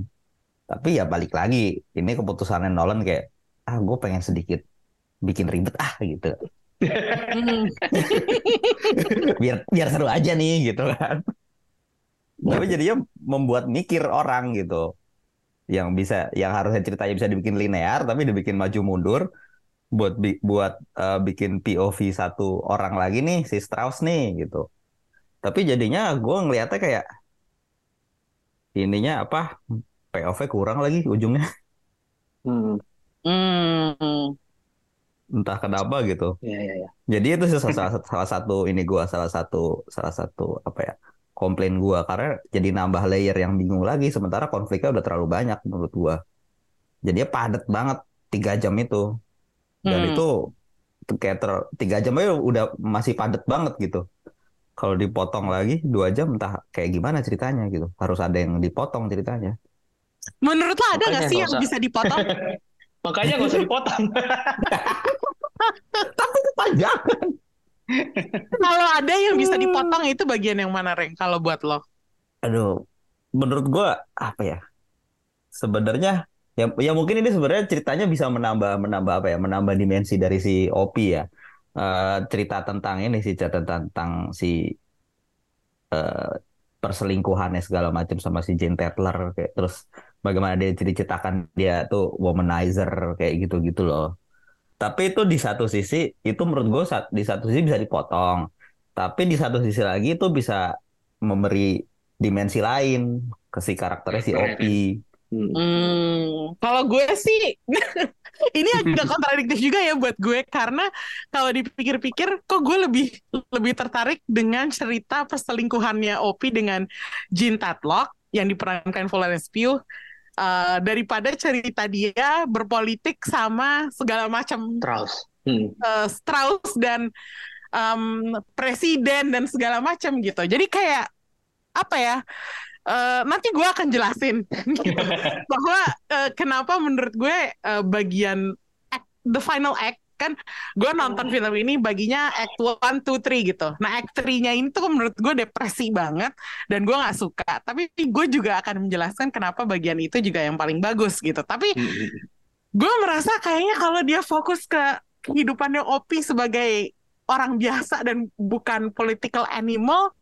[SPEAKER 3] Tapi ya balik lagi, ini keputusannya Nolan kayak ah gue pengen sedikit bikin ribet ah gitu. Biar biar seru aja nih gitu kan. Tapi jadinya membuat mikir orang gitu. yang bisa yang harusnya ceritanya bisa dibikin linear tapi dibikin maju mundur buat bi- buat eh, bikin POV satu orang lagi nih si Strauss nih gitu. Tapi jadinya gue ngeliatnya kayak ininya apa payoff-nya kurang lagi ujungnya
[SPEAKER 4] Hmm.
[SPEAKER 2] Hmm.
[SPEAKER 3] entah kenapa gitu.
[SPEAKER 4] Ya, ya, ya.
[SPEAKER 3] Jadi itu salah, salah, salah satu ini gua salah satu salah satu apa ya komplain gua karena jadi nambah layer yang bingung lagi sementara konfliknya udah terlalu banyak menurut gua. Jadinya padat banget tiga jam itu dan
[SPEAKER 2] Hmm.
[SPEAKER 3] itu itu kayak ter, tiga jam aja udah masih padat banget gitu. Kalau dipotong lagi dua jam entah kayak gimana ceritanya gitu. Harus ada yang dipotong ceritanya.
[SPEAKER 2] Menurut lo ada nggak sih yang
[SPEAKER 4] usah.
[SPEAKER 2] bisa dipotong?
[SPEAKER 4] Makanya nggak usah dipotong.
[SPEAKER 3] Panjang.
[SPEAKER 2] Kalau ada yang bisa dipotong itu bagian yang mana, Reng? Kalau buat lo?
[SPEAKER 3] Aduh, menurut gua apa ya? Sebenarnya ya, ya mungkin ini sebenarnya ceritanya bisa menambah menambah apa ya? Menambah dimensi dari si Opi ya. Eh, cerita tentang ini sih cerita tentang si eh, perselingkuhannya segala macam sama si Jane Tetler kayak terus bagaimana dia diceritakan dia tuh womanizer kayak gitu-gitu loh. Tapi itu di satu sisi itu menurut gue di satu sisi bisa dipotong. Tapi di satu sisi lagi itu bisa memberi dimensi lain ke si karakternya si Opi.
[SPEAKER 4] Hmm.
[SPEAKER 2] Hmm, kalau gue sih ini agak kontradiktif juga ya buat gue karena kalau dipikir-pikir kok gue lebih lebih tertarik dengan cerita perselingkuhannya Opi dengan Jean Tatlock yang diperankan Florence Pugh uh, daripada cerita dia berpolitik sama segala macam
[SPEAKER 4] Strauss. Hmm.
[SPEAKER 2] uh, Strauss dan um, presiden dan segala macam gitu. Jadi kayak apa ya? uh, nanti gue akan jelasin gitu. bahwa uh, kenapa menurut gue uh, bagian act, the final act kan gue nonton film ini baginya act 1, 2, 3 gitu. Nah act 3-nya ini tuh menurut gue depresi banget dan gue nggak suka. Tapi gue juga akan menjelaskan kenapa bagian itu juga yang paling bagus gitu. Tapi
[SPEAKER 4] Hmm.
[SPEAKER 2] gue merasa kayaknya kalau dia fokus ke kehidupannya Opi sebagai orang biasa dan bukan political animal,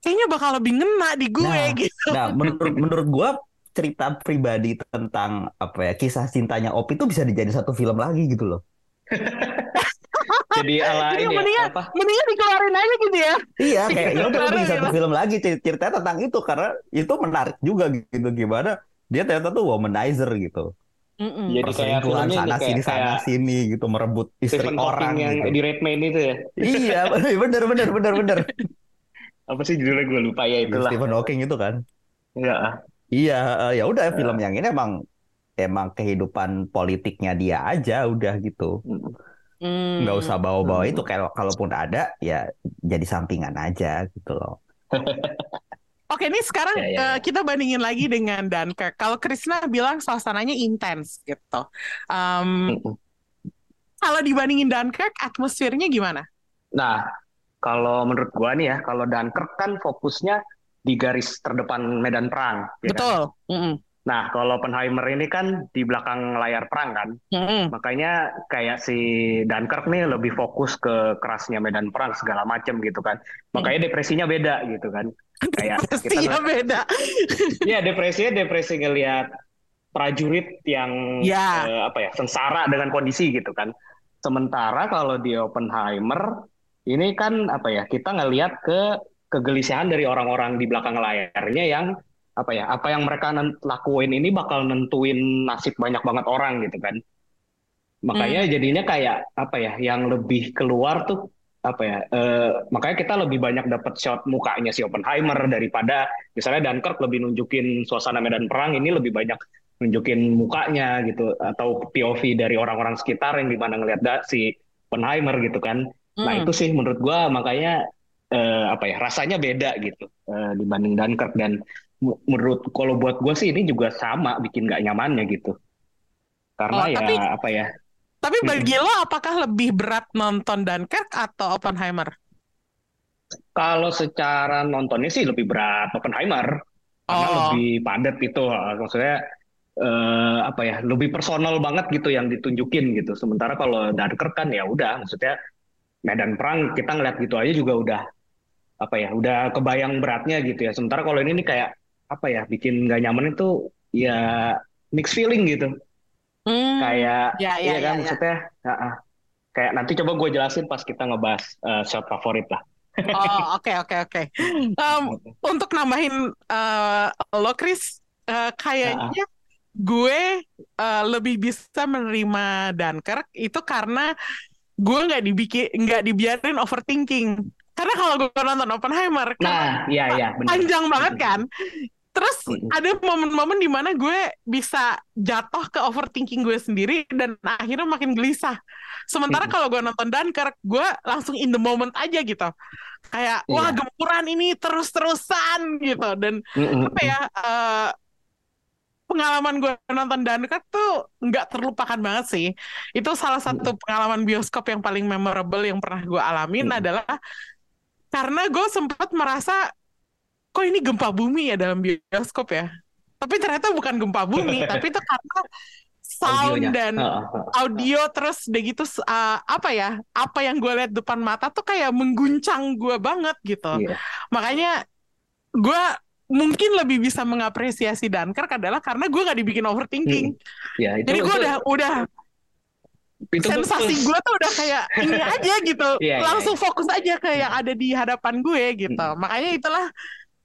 [SPEAKER 2] kayaknya bakal lebih ngena di gue
[SPEAKER 3] Nah,
[SPEAKER 2] gitu.
[SPEAKER 3] Nah, menurut menurut gua cerita pribadi tentang apa ya kisah cintanya Opi itu bisa dijadi satu film lagi gitu loh.
[SPEAKER 4] Jadi ala
[SPEAKER 2] Jadi
[SPEAKER 4] ini ya,
[SPEAKER 2] mendingan,
[SPEAKER 4] apa?
[SPEAKER 2] mendingan dikeluarin aja gitu ya.
[SPEAKER 3] Iya, kayak ya udah bikin satu film lagi cer- ceritanya tentang itu karena itu menarik juga gitu gimana dia ternyata tuh womanizer gitu.
[SPEAKER 2] Mm-mm.
[SPEAKER 4] Jadi kayak filmnya
[SPEAKER 3] sana
[SPEAKER 4] kayak
[SPEAKER 3] sini sana
[SPEAKER 4] kayak
[SPEAKER 3] sini gitu merebut istri
[SPEAKER 4] Stephen
[SPEAKER 3] orang
[SPEAKER 4] yang
[SPEAKER 3] gitu.
[SPEAKER 4] di Redman itu ya.
[SPEAKER 3] Iya, bener bener bener bener.
[SPEAKER 4] Apa sih judulnya gue lupa ya itulah.
[SPEAKER 3] Stephen Hawking itu kan.
[SPEAKER 4] Ya.
[SPEAKER 3] Iya, eh, ya udah film yang ini emang emang kehidupan politiknya dia aja udah gitu.
[SPEAKER 2] Hmm.
[SPEAKER 3] Nggak usah bawa-bawa itu kalau kalaupun ada ya jadi sampingan aja gitu loh.
[SPEAKER 2] Oke, ini sekarang
[SPEAKER 4] Ya, ya,
[SPEAKER 2] eh, kita bandingin lagi dengan Dunkirk. Kalau Krisna bilang suasananya intens gitu. Um, kalau dibandingin Dunkirk, atmosfernya gimana?
[SPEAKER 4] Nah, kalau menurut gua nih ya, kalau Dunkirk kan fokusnya di garis terdepan medan perang. ya kan?
[SPEAKER 2] Betul. Mm-mm.
[SPEAKER 4] Nah, kalau Oppenheimer ini kan di belakang layar perang kan.
[SPEAKER 2] Mm-mm.
[SPEAKER 4] Makanya kayak si Dunkirk nih lebih fokus ke kerasnya medan perang segala macem gitu kan. Makanya depresinya beda gitu kan. Kayak kita
[SPEAKER 2] Pastinya
[SPEAKER 4] ngeliat-
[SPEAKER 2] beda.
[SPEAKER 4] Iya, depresinya depresi ngelihat prajurit yang
[SPEAKER 2] Ya.
[SPEAKER 4] eh, apa ya, sengsara dengan kondisi gitu kan. Sementara kalau di Oppenheimer ini kan apa ya, kita ngelihat ke kegelisahan dari orang-orang di belakang layarnya yang apa ya, apa yang mereka lakuin ini bakal nentuin nasib banyak banget orang gitu kan. Makanya jadinya kayak apa ya, yang lebih keluar tuh apa ya, eh, makanya kita lebih banyak dapat shot mukanya si Oppenheimer daripada misalnya Dunkirk lebih nunjukin suasana medan perang ini lebih banyak nunjukin mukanya gitu atau POV dari orang-orang sekitar yang di mana ngelihat da- si Oppenheimer gitu kan. Nah
[SPEAKER 2] Mm.
[SPEAKER 4] itu sih menurut gua makanya eh, apa ya rasanya beda gitu eh, dibanding Dunkirk dan menurut kalau buat gua sih ini juga sama bikin nggak nyamannya gitu. Karena
[SPEAKER 2] Oh,
[SPEAKER 4] ya
[SPEAKER 2] tapi-
[SPEAKER 4] apa ya
[SPEAKER 2] Tapi bagi lo apakah lebih berat nonton Dunkirk atau Oppenheimer?
[SPEAKER 4] kalau secara nontonnya sih lebih berat Oppenheimer karena
[SPEAKER 2] Oh.
[SPEAKER 4] lebih padat gitu maksudnya eh, apa ya lebih personal banget gitu yang ditunjukin gitu sementara kalau Dunkirk kan ya udah maksudnya medan perang kita ngeliat gitu aja juga udah apa ya udah kebayang beratnya gitu ya sementara kalau ini nih kayak apa ya bikin nggak nyaman itu ya mixed feeling gitu.
[SPEAKER 2] Hmm,
[SPEAKER 4] Kayak
[SPEAKER 2] ya, ya,
[SPEAKER 4] iya
[SPEAKER 2] ya,
[SPEAKER 4] kan
[SPEAKER 2] ya.
[SPEAKER 4] maksudnya ah, ah. kayak nanti coba gue jelasin pas kita ngebahas eh, shot favorit lah.
[SPEAKER 2] Oh, oke, oke, oke. Em, untuk nambahin eh, lo, Chris, eh, kayaknya gue eh, lebih bisa menerima Dunkirk itu karena gue nggak dibikin nggak dibiarin overthinking. Karena kalau gue nonton Oppenheimer, karena
[SPEAKER 4] Nah, iya iya benar.
[SPEAKER 2] panjang banget kan. Terus ada momen-momen di mana gue bisa jatuh ke overthinking gue sendiri dan akhirnya makin gelisah. Sementara kalau gue nonton Dunkirk, gue langsung in the moment aja gitu. Kayak wah
[SPEAKER 4] Iya.
[SPEAKER 2] gempuran ini terus-terusan gitu dan apa ya eh, pengalaman gue nonton Dunkirk tuh nggak terlupakan banget sih. Itu salah satu pengalaman bioskop yang paling memorable yang pernah gue alamin adalah karena gue sempat merasa kok ini gempa bumi ya dalam bioskop ya. Tapi ternyata bukan gempa bumi, tapi itu karena sound
[SPEAKER 4] Audionya.
[SPEAKER 2] dan audio terus udah gitu uh, apa ya apa yang gue lihat depan mata tuh kayak mengguncang gue banget gitu.
[SPEAKER 4] Iya.
[SPEAKER 2] makanya gue mungkin lebih bisa mengapresiasi Dunkirk adalah karena gue nggak dibikin overthinking.
[SPEAKER 4] Ya, itu,
[SPEAKER 2] jadi gue udah udah
[SPEAKER 4] itu
[SPEAKER 2] sensasi gue tuh udah kayak ini aja gitu.
[SPEAKER 4] Iya, iya,
[SPEAKER 2] langsung fokus aja ke yang ada di hadapan gue gitu. Makanya itulah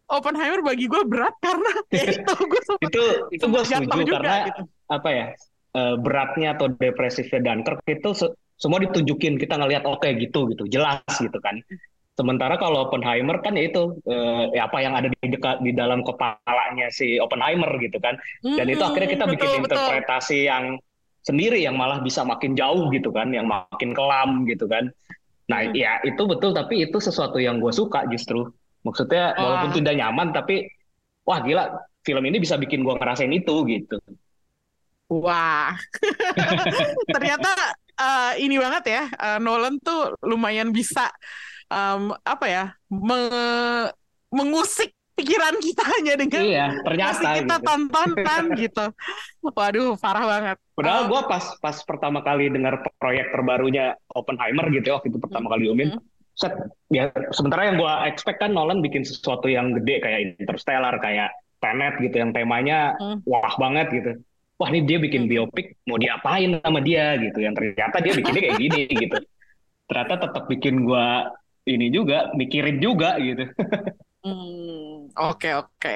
[SPEAKER 2] Oppenheimer bagi gue berat karena ya itu gue sempat
[SPEAKER 4] itu itu gue setuju
[SPEAKER 2] juga
[SPEAKER 4] karena
[SPEAKER 2] gitu.
[SPEAKER 4] apa ya eh, beratnya atau depresifnya Dunkirk itu se- semua ditunjukin kita ngelihat oke gitu gitu jelas gitu kan sementara kalau Oppenheimer kan ya itu eh, ya apa yang ada di dekat di dalam kepalanya si Oppenheimer gitu kan dan itu
[SPEAKER 2] Hmm,
[SPEAKER 4] akhirnya kita bikin
[SPEAKER 2] betul, betul.
[SPEAKER 4] interpretasi yang sendiri yang malah bisa makin jauh gitu kan yang makin kelam gitu kan nah
[SPEAKER 2] Hmm.
[SPEAKER 4] ya itu betul tapi itu sesuatu yang gue suka justru maksudnya
[SPEAKER 2] Wah.
[SPEAKER 4] walaupun tidak nyaman tapi wah gila film ini bisa bikin gue ngerasain itu gitu
[SPEAKER 2] Wah, ternyata eh, ini banget ya, eh, Nolan tuh lumayan bisa em, apa ya, me- mengusik pikiran kita hanya dengan
[SPEAKER 4] iya ternyata
[SPEAKER 2] kita
[SPEAKER 4] gitu.
[SPEAKER 2] tontonan gitu. Waduh, parah banget.
[SPEAKER 4] Padahal
[SPEAKER 2] Em,
[SPEAKER 4] gue pas pas pertama kali dengar proyek terbarunya Oppenheimer gitu ya waktu itu pertama kali diumumin,
[SPEAKER 2] Hmm.
[SPEAKER 4] Set ya sementara yang gue expect kan Nolan bikin sesuatu yang gede kayak Interstellar kayak Tenet gitu yang temanya
[SPEAKER 2] Hmm.
[SPEAKER 4] wah banget gitu. Wah ini dia bikin
[SPEAKER 2] Hmm.
[SPEAKER 4] biopik mau diapain sama dia gitu. Yang ternyata dia bikinnya kayak gini gitu. Ternyata tetap bikin gue ini juga mikirin juga gitu.
[SPEAKER 2] hmm, Oke, oke.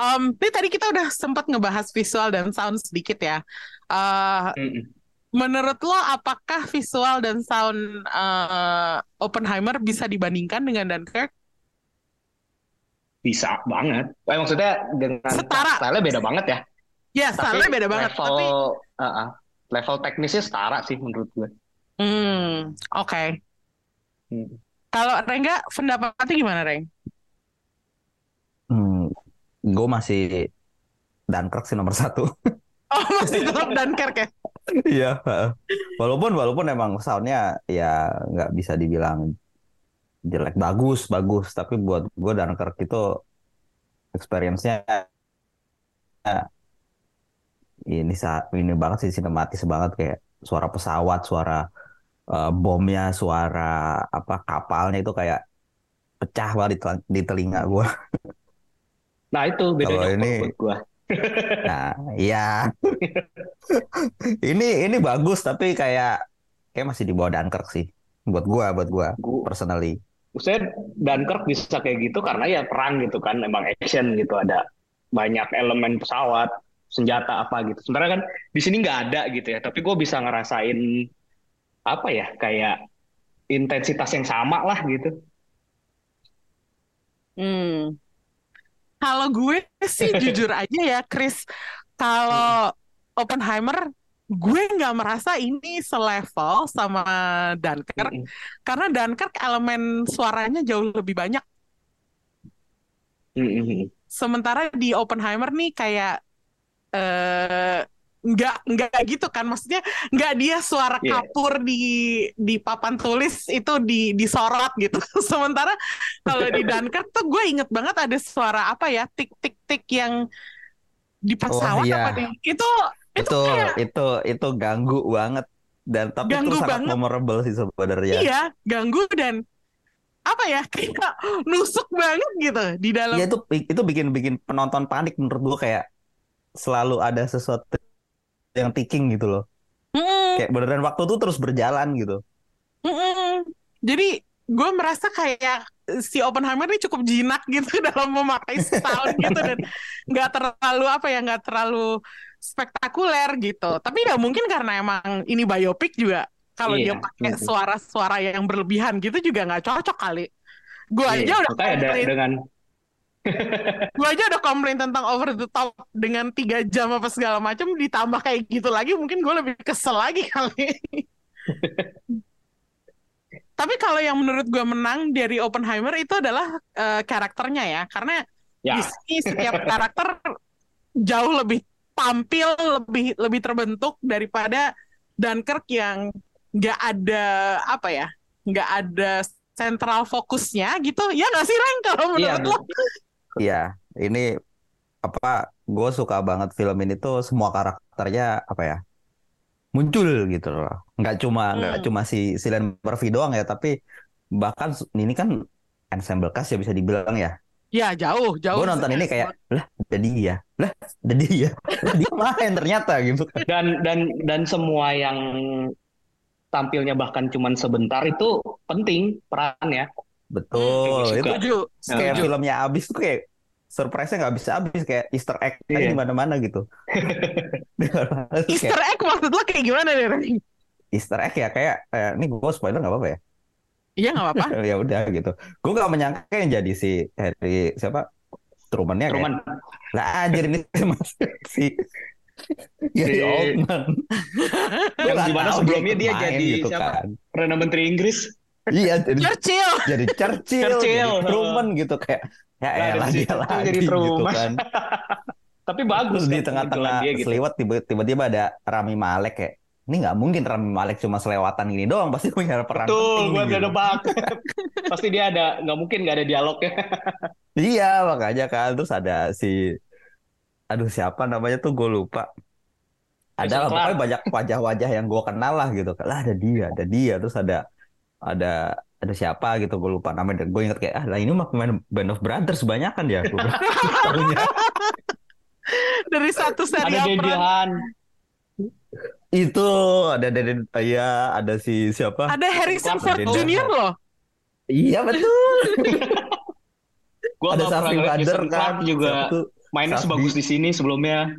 [SPEAKER 2] Em, ini tadi kita udah sempat ngebahas visual dan sound sedikit ya. Eh,
[SPEAKER 4] Mm-mm.
[SPEAKER 2] Menurut lo, apakah visual dan sound eh, Oppenheimer bisa dibandingkan dengan Dunkirk?
[SPEAKER 4] Bisa banget. Eh, maksudnya dengan
[SPEAKER 2] Setara.
[SPEAKER 4] style-nya beda banget ya.
[SPEAKER 2] Ya,
[SPEAKER 4] Tapi
[SPEAKER 2] style beda banget.
[SPEAKER 4] level
[SPEAKER 2] Tapi
[SPEAKER 4] uh, uh, level teknisnya setara sih menurut gue.
[SPEAKER 2] Hmm, oke.
[SPEAKER 4] Hmm.
[SPEAKER 2] Kalau Rengga, pendapatnya gimana, Reng?
[SPEAKER 3] Hmm, gue masih Dunkirk sih nomor satu.
[SPEAKER 2] Oh, masih tetap Dunkirk ya?
[SPEAKER 3] Iya. heeh. Walaupun walaupun emang soundnya ya nggak bisa dibilang jelek bagus bagus, tapi buat gue Dunkirk itu experience-nya ini sa- ini banget sih sinematis banget kayak suara pesawat, suara eh, bomnya, suara apa kapalnya itu kayak pecah banget di, tel- di telinga gue.
[SPEAKER 4] Nah itu bedanya
[SPEAKER 3] Kalau ini-
[SPEAKER 4] buat gue.
[SPEAKER 3] Nah, iya. Ini ini bagus tapi kayak kayak masih di bawah Dunkirk sih. Buat gua, buat gua
[SPEAKER 4] Gue,
[SPEAKER 3] personally.
[SPEAKER 4] maksudnya Dunkirk bisa kayak gitu karena ya perang gitu kan, emang action gitu ada banyak elemen pesawat, senjata apa gitu. Sebenarnya kan di sini nggak ada gitu ya, tapi gue bisa ngerasain apa ya kayak intensitas yang sama lah gitu.
[SPEAKER 2] Hmm. Kalau gue sih jujur aja ya, Chris, kalau Oppenheimer, gue nggak merasa ini selevel sama Dunkirk,
[SPEAKER 4] Mm-mm.
[SPEAKER 2] karena Dunkirk elemen suaranya jauh lebih banyak.
[SPEAKER 4] Mm-mm.
[SPEAKER 2] Sementara di Oppenheimer nih kayak eh nggak nggak gitu kan maksudnya nggak dia suara
[SPEAKER 4] Iya.
[SPEAKER 2] kapur di di papan tulis itu di disorot gitu sementara kalau di Dunkirk tuh gue inget banget ada suara apa ya tik tik tik yang di pesawat
[SPEAKER 3] iya.
[SPEAKER 2] apa itu itu
[SPEAKER 3] Itu
[SPEAKER 2] kayak
[SPEAKER 3] itu itu ganggu banget dan tapi
[SPEAKER 2] Ganggu
[SPEAKER 3] itu sangat
[SPEAKER 2] banget.
[SPEAKER 3] memorable sih sebenarnya.
[SPEAKER 2] iya ganggu dan apa ya kayak nusuk banget gitu di dalam
[SPEAKER 3] Ya itu itu bikin bikin penonton panik menurut gua kayak selalu ada sesuatu yang ticking gitu loh.
[SPEAKER 2] Mm-mm.
[SPEAKER 3] Kayak beneran waktu tuh terus berjalan gitu.
[SPEAKER 2] Mm-mm. Jadi gue merasa kayak si Oppenheimer ini cukup jinak gitu dalam memakai setahun gitu dan nggak terlalu apa ya nggak terlalu spektakuler gitu. Tapi nggak mungkin karena emang ini biopik juga kalau dia
[SPEAKER 4] Iya.
[SPEAKER 2] pakai
[SPEAKER 4] Mm-mm.
[SPEAKER 2] suara-suara yang berlebihan gitu juga nggak cocok kali. Gue aja
[SPEAKER 4] Iya,
[SPEAKER 2] udah
[SPEAKER 4] makanya ada
[SPEAKER 2] komplain,
[SPEAKER 4] dengan
[SPEAKER 2] gue aja udah komplain tentang over the top dengan tiga jam apa segala macam ditambah kayak gitu lagi mungkin gue lebih kesel lagi kali. Tapi kalau yang menurut gue menang dari Oppenheimer itu adalah eh, karakternya ya, karena di
[SPEAKER 4] ya
[SPEAKER 2] sini setiap karakter jauh lebih tampil, lebih lebih terbentuk daripada Dunkirk yang nggak ada apa ya, nggak ada sentral fokusnya gitu. Ya nggak sih Reng kalau
[SPEAKER 4] Iya,
[SPEAKER 2] menurut lo?
[SPEAKER 3] Iya, ini apa? Gue suka banget film ini tuh semua karakternya apa ya? Muncul gitu loh. Nggak cuma nggak
[SPEAKER 2] Hmm.
[SPEAKER 3] cuma si Cillian Murphy doang ya, tapi bahkan ini kan ensemble cast ya bisa dibilang ya.
[SPEAKER 2] Ya jauh, jauh.
[SPEAKER 3] Gue nonton ini kayak lah, jadi dia, lah, jadi lah dia main ternyata gitu kan.
[SPEAKER 4] dan dan dan semua yang tampilnya bahkan cuman sebentar itu penting perannya.
[SPEAKER 3] Betul,
[SPEAKER 4] Hmm,
[SPEAKER 3] itu
[SPEAKER 4] suka.
[SPEAKER 2] Setuju,
[SPEAKER 3] kayak
[SPEAKER 2] setuju.
[SPEAKER 3] filmnya abis tuh kayak surprise-nya nggak bisa habis kayak Easter egg
[SPEAKER 4] Iya.
[SPEAKER 3] di mana-mana gitu. Kayak
[SPEAKER 2] Easter egg maksud lo kayak gimana nih?
[SPEAKER 3] Easter egg ya kayak eh, ini gue spoiler nggak apa-apa ya?
[SPEAKER 2] Iya nggak apa-apa.
[SPEAKER 3] ya udah gitu. Gue gak menyangka yang jadi si Harry siapa Truman-nya kayak
[SPEAKER 4] Truman
[SPEAKER 3] lah anjir ini si Gary Oldman.
[SPEAKER 4] Yang di
[SPEAKER 3] mana
[SPEAKER 4] sebelumnya dia
[SPEAKER 3] main
[SPEAKER 4] jadi
[SPEAKER 3] gitu
[SPEAKER 4] siapa?
[SPEAKER 3] kan.
[SPEAKER 4] Perdana Menteri Inggris.
[SPEAKER 3] Iya jadi
[SPEAKER 2] Churchill.
[SPEAKER 3] jadi Churchill,
[SPEAKER 4] Churchill,
[SPEAKER 3] jadi Truman gitu kayak ya
[SPEAKER 4] Nah,
[SPEAKER 3] elah
[SPEAKER 4] dari
[SPEAKER 3] dia lagi
[SPEAKER 4] jadi
[SPEAKER 3] gitu
[SPEAKER 4] Truman.
[SPEAKER 3] kan.
[SPEAKER 4] Tapi bagus
[SPEAKER 3] Terus di
[SPEAKER 4] kan
[SPEAKER 3] tengah-tengah
[SPEAKER 4] kemunculan dia gitu.
[SPEAKER 3] seliwat tiba- tiba-tiba ada Rami Malek kayak ini nggak mungkin Rami Malek cuma selewatan gini doang pasti punya peran
[SPEAKER 4] Betul,
[SPEAKER 3] penting
[SPEAKER 4] gue
[SPEAKER 3] gitu.
[SPEAKER 4] ada nebak. Pasti dia ada, nggak mungkin nggak ada dialognya.
[SPEAKER 3] Iya makanya kan terus ada si aduh siapa namanya tuh gue lupa. Ada lah, pokoknya banyak wajah-wajah yang gue kenal lah gitu. Lah ada dia, ada dia, terus ada ada ada siapa gitu gue lupa namanya. Gue inget kayak ah lah ini mah pemain Band of Brothers banyak kan ya. Gue bilang, tahunya.
[SPEAKER 2] Dari satu
[SPEAKER 4] Ada
[SPEAKER 2] serial peran.
[SPEAKER 4] Dedihan.
[SPEAKER 3] itu ada dari ya ada si siapa?
[SPEAKER 2] Ada Harrison. Ford Jr. loh.
[SPEAKER 3] Iya betul.
[SPEAKER 4] Gue
[SPEAKER 3] ada Badr
[SPEAKER 4] Jason
[SPEAKER 3] kan.
[SPEAKER 4] Juga mainnya sebagus di sini sebelumnya.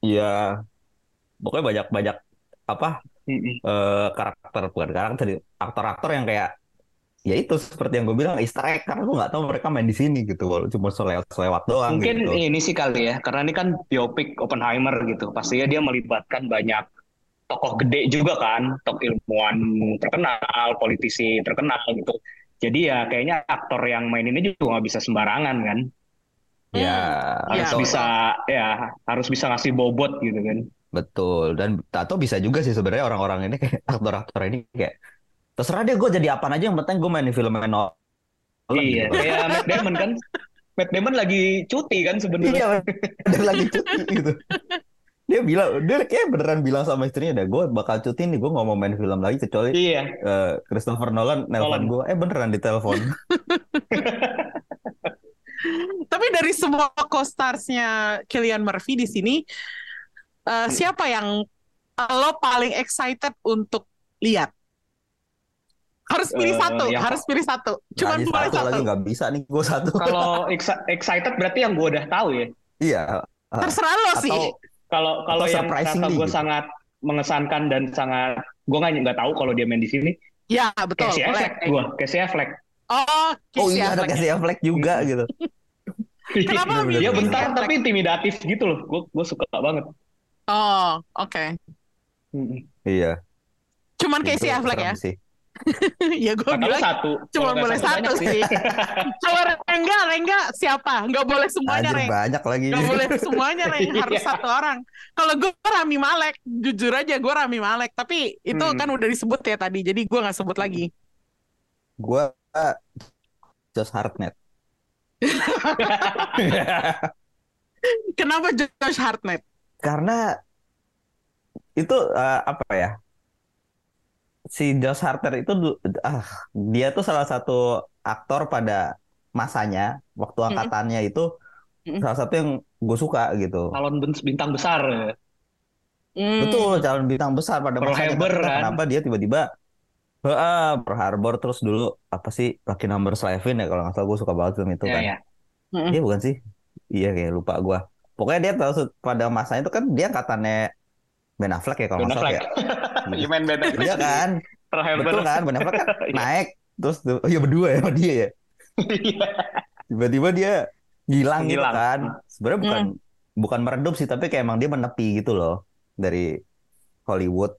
[SPEAKER 3] Iya. Pokoknya banyak-banyak apa
[SPEAKER 4] Mm-mm.
[SPEAKER 3] eh, karakter bukan karakter aktor-aktor yang kayak ya itu seperti yang gue bilang Easter egg karena gue nggak tahu mereka main di sini gitu cuma selewat-selewat doang
[SPEAKER 4] Mungkin
[SPEAKER 3] gitu.
[SPEAKER 4] ini sih kali ya, karena ini kan biopik Oppenheimer gitu. Pastinya dia melibatkan banyak tokoh gede juga kan, tokoh ilmuwan terkenal, politisi terkenal gitu. Jadi ya kayaknya aktor yang main ini juga nggak bisa sembarangan kan.
[SPEAKER 3] Ya,
[SPEAKER 4] Harus
[SPEAKER 2] Iya.
[SPEAKER 4] bisa ya harus bisa ngasih bobot gitu kan.
[SPEAKER 3] Betul. Dan Tato bisa juga sih sebenarnya orang-orang ini kayak aktor-aktor ini kayak terserah deh gue jadi apaan aja yang penting gue main di film Nolan
[SPEAKER 4] Iya,
[SPEAKER 3] gitu.
[SPEAKER 4] kayak Matt Damon kan. Matt Damon lagi cuti kan sebenarnya.
[SPEAKER 3] Iya, dia lagi cuti gitu. Dia bilang, dia kayak beneran bilang sama istrinya, dah gue bakal cuti nih, gue nggak mau main film lagi kecuali
[SPEAKER 4] Iya,
[SPEAKER 3] eh, Christopher Nolan nelpon gue, eh beneran ditelepon.
[SPEAKER 2] Tapi dari semua co-starsnya Cillian Murphy di sini, eh, siapa yang lo paling excited untuk lihat? Harus pilih
[SPEAKER 4] Eh,
[SPEAKER 2] satu,
[SPEAKER 4] yang-
[SPEAKER 2] harus pilih satu. Cuma
[SPEAKER 3] Lagi
[SPEAKER 2] boleh
[SPEAKER 3] satu
[SPEAKER 2] satu.
[SPEAKER 3] lagi nggak bisa nih, gue satu.
[SPEAKER 4] kalau exci- excited berarti yang gue udah tahu ya.
[SPEAKER 3] Iya. ah,
[SPEAKER 2] Terserah lo sih.
[SPEAKER 3] Atau
[SPEAKER 4] Kalau kalau
[SPEAKER 3] Atau
[SPEAKER 4] yang kata gue
[SPEAKER 3] gitu.
[SPEAKER 4] sangat mengesankan dan sangat gue nggak nggak tahu kalau dia main di sini.
[SPEAKER 2] Ya, betul.
[SPEAKER 4] Casey. Affleck gue, Casey Affleck.
[SPEAKER 2] Oh,
[SPEAKER 3] oh
[SPEAKER 2] Casey
[SPEAKER 3] iya ada. Casey Affleck juga gitu.
[SPEAKER 2] Kenapa milih
[SPEAKER 4] Dia bentar tapi intimidatif gitu loh. Gue gue suka banget.
[SPEAKER 2] Oh, oke.
[SPEAKER 3] Iya.
[SPEAKER 2] Cuman Casey
[SPEAKER 3] Itu
[SPEAKER 2] Affleck ya?
[SPEAKER 3] sih.
[SPEAKER 2] ya gue bilang
[SPEAKER 4] satu,
[SPEAKER 2] cuma boleh satu sih. Kalau Rengga, Rengga siapa? Nggak boleh semuanya,
[SPEAKER 3] Anjir
[SPEAKER 2] Reng.
[SPEAKER 3] banyak lagi.
[SPEAKER 2] Nggak boleh semuanya, Reng. Harus
[SPEAKER 4] Iya.
[SPEAKER 2] satu orang. Kalau gue Rami Malek, jujur aja gue Rami Malek. Tapi itu
[SPEAKER 4] Hmm.
[SPEAKER 2] kan udah disebut ya tadi, jadi gue nggak sebut lagi.
[SPEAKER 3] Gue Josh Hartnett.
[SPEAKER 2] Kenapa Josh Hartnett?
[SPEAKER 3] Karena itu eh, apa ya? Si Josh Hartnett itu ah dia tuh salah satu aktor pada masanya waktu angkatannya itu
[SPEAKER 2] Mm-mm.
[SPEAKER 3] salah satu yang gue suka gitu.
[SPEAKER 4] Calon bintang besar.
[SPEAKER 2] Hmm.
[SPEAKER 3] Betul, calon bintang besar pada
[SPEAKER 4] Pearl
[SPEAKER 3] masanya.
[SPEAKER 4] Harbor, kan?
[SPEAKER 3] Kenapa dia tiba-tiba Heeh, Pearl Harbor terus dulu apa sih Lucky Number Eleven ya kalau nggak salah gue suka banget film itu
[SPEAKER 4] Ya,
[SPEAKER 3] kan.
[SPEAKER 4] ya.
[SPEAKER 2] Mm-mm.
[SPEAKER 3] Iya bukan sih? Iya kayak lupa gue. Pokoknya dia tahu pada masanya itu kan dia angkatannya Ben Affleck ya kalau nggak salah ya.
[SPEAKER 4] You main Ben Affleck.
[SPEAKER 3] Iya kan? Betul kan? Ben Affleck kan
[SPEAKER 4] Iya.
[SPEAKER 3] naik terus oh iya berdua ya sama dia ya.
[SPEAKER 4] Iya.
[SPEAKER 3] Tiba-tiba dia hilang gitu kan. Sebenarnya bukan bukan meredup sih tapi kayak emang dia menepi gitu loh dari Hollywood.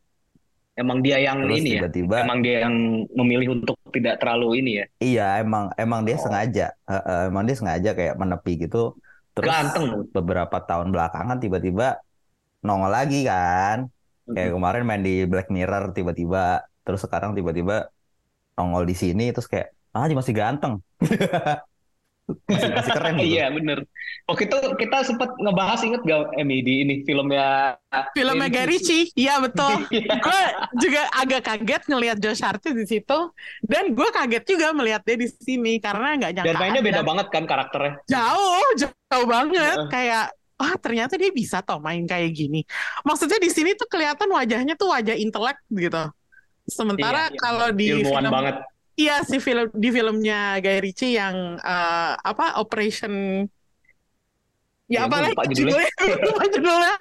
[SPEAKER 4] Emang dia yang
[SPEAKER 3] Terus
[SPEAKER 4] ini ya.
[SPEAKER 3] tiba-tiba
[SPEAKER 4] Emang dia yang memilih untuk tidak terlalu ini ya.
[SPEAKER 3] Iya, emang emang dia
[SPEAKER 4] Oh.
[SPEAKER 3] sengaja, Heeh, emang dia sengaja kayak menepi gitu. Terus
[SPEAKER 4] Ganteng
[SPEAKER 3] beberapa tahun belakangan tiba-tiba nongol lagi kan. Kayak kemarin main di Black Mirror tiba-tiba, terus sekarang tiba-tiba nongol di sini terus kayak ah masih ganteng. masih masih keren gitu.
[SPEAKER 4] Iya bener. Waktu itu kita sempat ngebahas inget gak Emi di ini filmnya
[SPEAKER 2] Filmnya
[SPEAKER 4] Guy
[SPEAKER 2] Guy Ritchie, iya betul.
[SPEAKER 4] Iya.
[SPEAKER 2] gue juga agak kaget ngelihat Josh Hart di situ, dan gue kaget juga melihat dia di sini karena nggak nyangka.
[SPEAKER 4] Dan mainnya beda banget kan karakternya.
[SPEAKER 2] Jauh, jauh banget.
[SPEAKER 4] Heeh.
[SPEAKER 2] Kayak, ah ternyata dia bisa toh main kayak gini. Maksudnya di sini tuh kelihatan wajahnya tuh wajah intelek gitu. Sementara
[SPEAKER 4] Iya, iya.
[SPEAKER 2] kalau di
[SPEAKER 4] Ilmuwan
[SPEAKER 2] film,
[SPEAKER 4] banget.
[SPEAKER 2] Iya si film di filmnya Guy Ritchie yang eh, apa Operation
[SPEAKER 4] Ya,
[SPEAKER 2] Ya
[SPEAKER 4] lupa judulnya.
[SPEAKER 2] judulnya, lupa judulnya.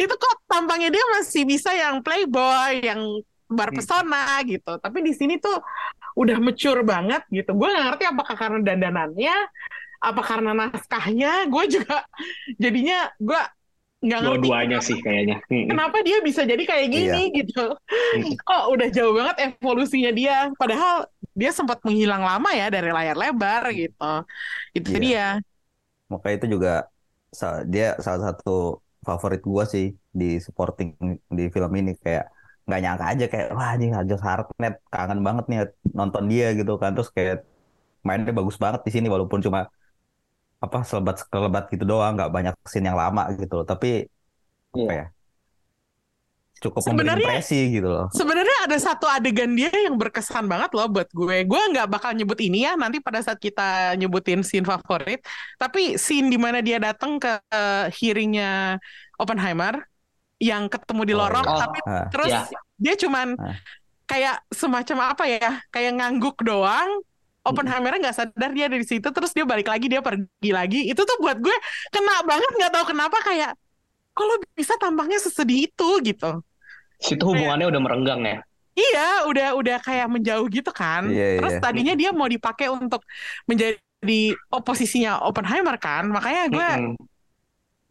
[SPEAKER 2] Itu kok tampangnya dia masih bisa yang playboy, yang bar
[SPEAKER 4] Hmm.
[SPEAKER 2] pesona gitu. Tapi di sini tuh udah mature banget gitu. Gue nggak ngerti apakah karena dandanannya, apa karena naskahnya. Gue juga jadinya gue nggak ngerti
[SPEAKER 4] Dua-duanya sih kayaknya. Mm-mm.
[SPEAKER 2] kenapa dia bisa jadi kayak gini gitu. Kok udah jauh banget evolusinya dia. Padahal dia sempat menghilang lama ya dari layar lebar gitu. Itu
[SPEAKER 3] Iya.
[SPEAKER 2] dia.
[SPEAKER 3] Makanya itu juga dia salah satu favorit gua sih di supporting di film ini kayak nggak nyangka aja kayak wah anjing Josh Hartnett kangen banget nih nonton dia gitu kan terus kayak mainnya bagus banget di sini walaupun cuma apa selebat selebat gitu doang nggak banyak scene yang lama gitu loh tapi
[SPEAKER 4] Iya.
[SPEAKER 3] apa ya cukup memberi
[SPEAKER 2] Sebenarnya-
[SPEAKER 3] impresi gitu loh
[SPEAKER 2] Sebenarnya ada satu adegan dia yang berkesan banget loh buat gue. Gue nggak bakal nyebut ini ya nanti pada saat kita nyebutin scene favorit. Tapi scene di mana dia datang ke eh, hearingnya Oppenheimer yang ketemu di
[SPEAKER 3] Oh,
[SPEAKER 2] lorong,
[SPEAKER 4] iya.
[SPEAKER 2] tapi
[SPEAKER 3] Ah.
[SPEAKER 2] terus
[SPEAKER 4] Ya.
[SPEAKER 2] dia cuman
[SPEAKER 3] Ah.
[SPEAKER 2] kayak semacam apa ya? Kayak ngangguk doang. Oppenheimer nggak sadar dia ada di situ, terus dia balik lagi, dia pergi lagi. Itu tuh buat gue kena banget, nggak tahu kenapa kayak kalau bisa tampangnya sesedih itu gitu.
[SPEAKER 4] Situ hubungannya udah merenggang ya.
[SPEAKER 2] Iya, udah udah kayak menjauh gitu kan.
[SPEAKER 3] Iya,
[SPEAKER 2] Terus
[SPEAKER 3] iya.
[SPEAKER 2] tadinya dia mau dipakai untuk menjadi oposisinya Oppenheimer kan. Makanya gue
[SPEAKER 4] Mm-mm.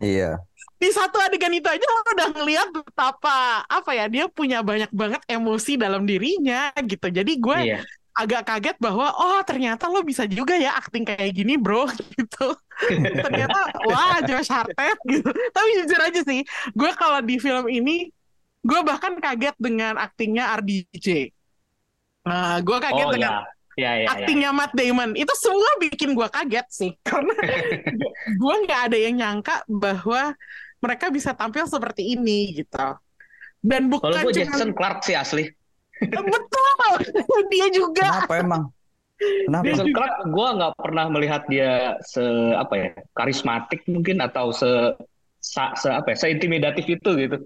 [SPEAKER 3] iya
[SPEAKER 2] di satu adegan itu aja lo udah ngeliat betapa apa ya dia punya banyak banget emosi dalam dirinya gitu. Jadi gue
[SPEAKER 4] Iya.
[SPEAKER 2] agak kaget bahwa oh ternyata lo bisa juga ya acting kayak gini bro gitu. ternyata wah Josh Hartnett gitu. Tapi jujur aja sih, gue kalau di film ini gue bahkan kaget dengan aktingnya RDJ. Nah, gue kaget
[SPEAKER 4] Oh
[SPEAKER 2] dengan
[SPEAKER 4] ya. Ya, ya, ya.
[SPEAKER 2] aktingnya Matt Damon itu semua bikin gua kaget sih karena gua nggak ada yang nyangka bahwa mereka bisa tampil seperti ini gitu dan
[SPEAKER 4] Kalau
[SPEAKER 2] bukan
[SPEAKER 4] gue
[SPEAKER 2] cuma
[SPEAKER 4] Jason Clark sih asli.
[SPEAKER 2] betul dia juga
[SPEAKER 3] kenapa emang kenapa
[SPEAKER 4] Jason Clark gue nggak pernah melihat dia se apa ya karismatik mungkin atau se sa- se apa ya seintimidatif itu gitu.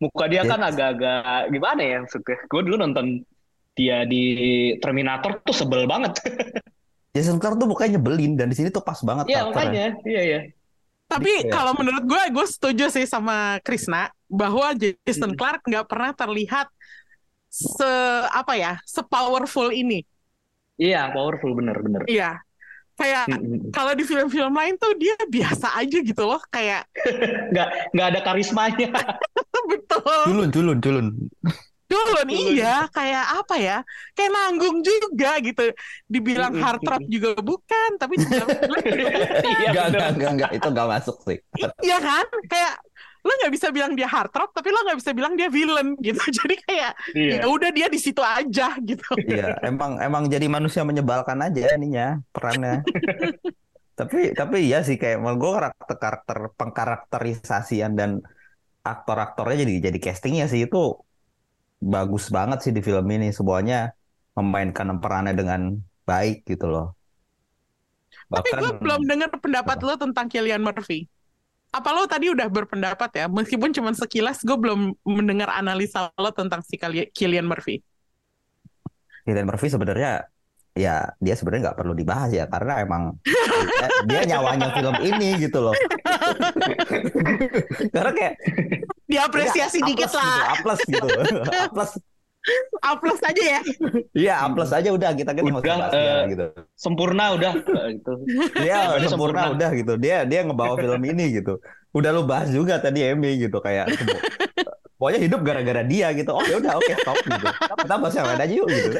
[SPEAKER 4] Muka dia
[SPEAKER 3] Ya.
[SPEAKER 4] kan agak-agak gimana ya maksudnya. Gue dulu nonton dia di Terminator tuh sebel banget.
[SPEAKER 3] Jason Clark tuh mukanya nyebelin dan di sini tuh pas banget
[SPEAKER 4] Iya makanya, iya iya.
[SPEAKER 2] tapi
[SPEAKER 3] Iya.
[SPEAKER 2] kalau menurut gue gue setuju sih sama Krisna bahwa Jason
[SPEAKER 4] Hmm.
[SPEAKER 2] Clark nggak pernah terlihat se apa ya se powerful ini
[SPEAKER 4] Iya powerful bener-bener.
[SPEAKER 2] iya kayak
[SPEAKER 4] Mm-mm.
[SPEAKER 2] kalau di film-film lain tuh dia biasa aja gitu loh kayak
[SPEAKER 4] Nggak nggak ada karismanya.
[SPEAKER 2] betul
[SPEAKER 3] Culun, culun, culun.
[SPEAKER 2] Culun, iya kayak apa ya kayak nanggung juga gitu dibilang heartthrob
[SPEAKER 4] mm-mm.
[SPEAKER 2] juga bukan tapi
[SPEAKER 4] Iya
[SPEAKER 3] Enggak, enggak, enggak, enggak. Itu enggak masuk sih.
[SPEAKER 2] iya kan kayak lo nggak bisa bilang dia heartthrob tapi lo nggak bisa bilang dia villain gitu jadi kayak
[SPEAKER 4] Iya.
[SPEAKER 2] ya udah dia di situ aja gitu
[SPEAKER 3] Iya, emang emang jadi manusia menyebalkan aja ininya perannya. tapi tapi iya sih kayak menurut gue karakter karakter pengkarakterisasian dan aktor-aktornya jadi jadi castingnya sih itu bagus banget sih di film ini semuanya memainkan perannya dengan baik gitu loh.
[SPEAKER 2] tapi gue
[SPEAKER 3] Bahkan
[SPEAKER 2] belum dengar pendapat
[SPEAKER 3] Apa?
[SPEAKER 2] lo tentang Cillian Murphy apa lo tadi udah berpendapat ya? Meskipun cuma sekilas, gue belum mendengar analisa lo tentang si Killian Murphy.
[SPEAKER 3] Killian Murphy sebenarnya ya dia sebenarnya nggak perlu dibahas ya karena emang dia, dia nyawanya film ini gitu loh. karena kayak
[SPEAKER 2] diapresiasi
[SPEAKER 3] ya,
[SPEAKER 2] dikit
[SPEAKER 3] gitu,
[SPEAKER 2] lah.
[SPEAKER 3] Aples gitu. Aples.
[SPEAKER 2] Aplos aja ya.
[SPEAKER 3] Iya, aplos aja udah kita kan
[SPEAKER 4] udah uh, gitu. Sempurna udah gitu.
[SPEAKER 3] Iya, sempurna, sempurna udah gitu. Dia dia ngebawa film ini gitu. Udah lu bahas juga tadi Emmy gitu kayak pokoknya hidup gara-gara dia gitu. Oh ya udah oke okay, stop gitu. Kita bahas yang lain aja yuk gitu.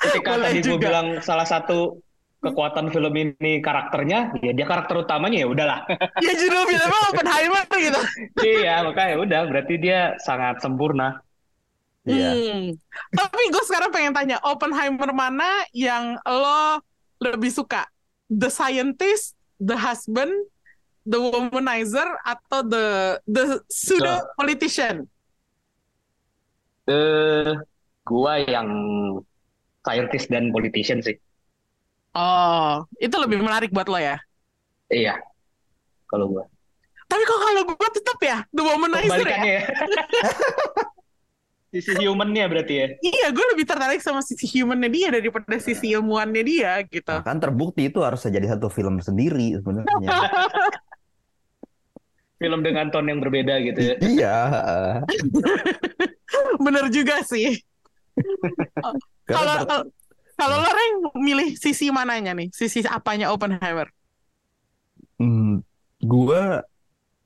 [SPEAKER 4] Ketika Boleh tadi gue bilang salah satu kekuatan film ini karakternya, ya dia karakter utamanya ya udahlah.
[SPEAKER 2] ya judul filmnya Oppenheimer gitu.
[SPEAKER 4] iya, makanya udah berarti dia sangat sempurna.
[SPEAKER 2] Iya. Hmm. Tapi gue sekarang pengen tanya, Oppenheimer mana yang lo lebih suka? The Scientist, The Husband, The Womanizer, atau The The Pseudo Politician?
[SPEAKER 4] Eh, gua yang scientist dan politician sih.
[SPEAKER 2] Oh, itu lebih menarik buat lo ya?
[SPEAKER 4] Iya, kalau gua.
[SPEAKER 2] Tapi kok kalau gua tetap ya, The Womanizer ya? ya?
[SPEAKER 4] sisi humannya berarti ya
[SPEAKER 2] iya gue lebih tertarik sama sisi humannya dia daripada sisi ilmuannya dia gitu nah,
[SPEAKER 3] kan terbukti itu harus jadi satu film sendiri sebenarnya
[SPEAKER 4] film dengan tone yang berbeda gitu ya
[SPEAKER 3] iya
[SPEAKER 2] bener juga sih kalau kalau lo Reng milih sisi mananya nih sisi apanya Oppenheimer
[SPEAKER 3] hmm, gue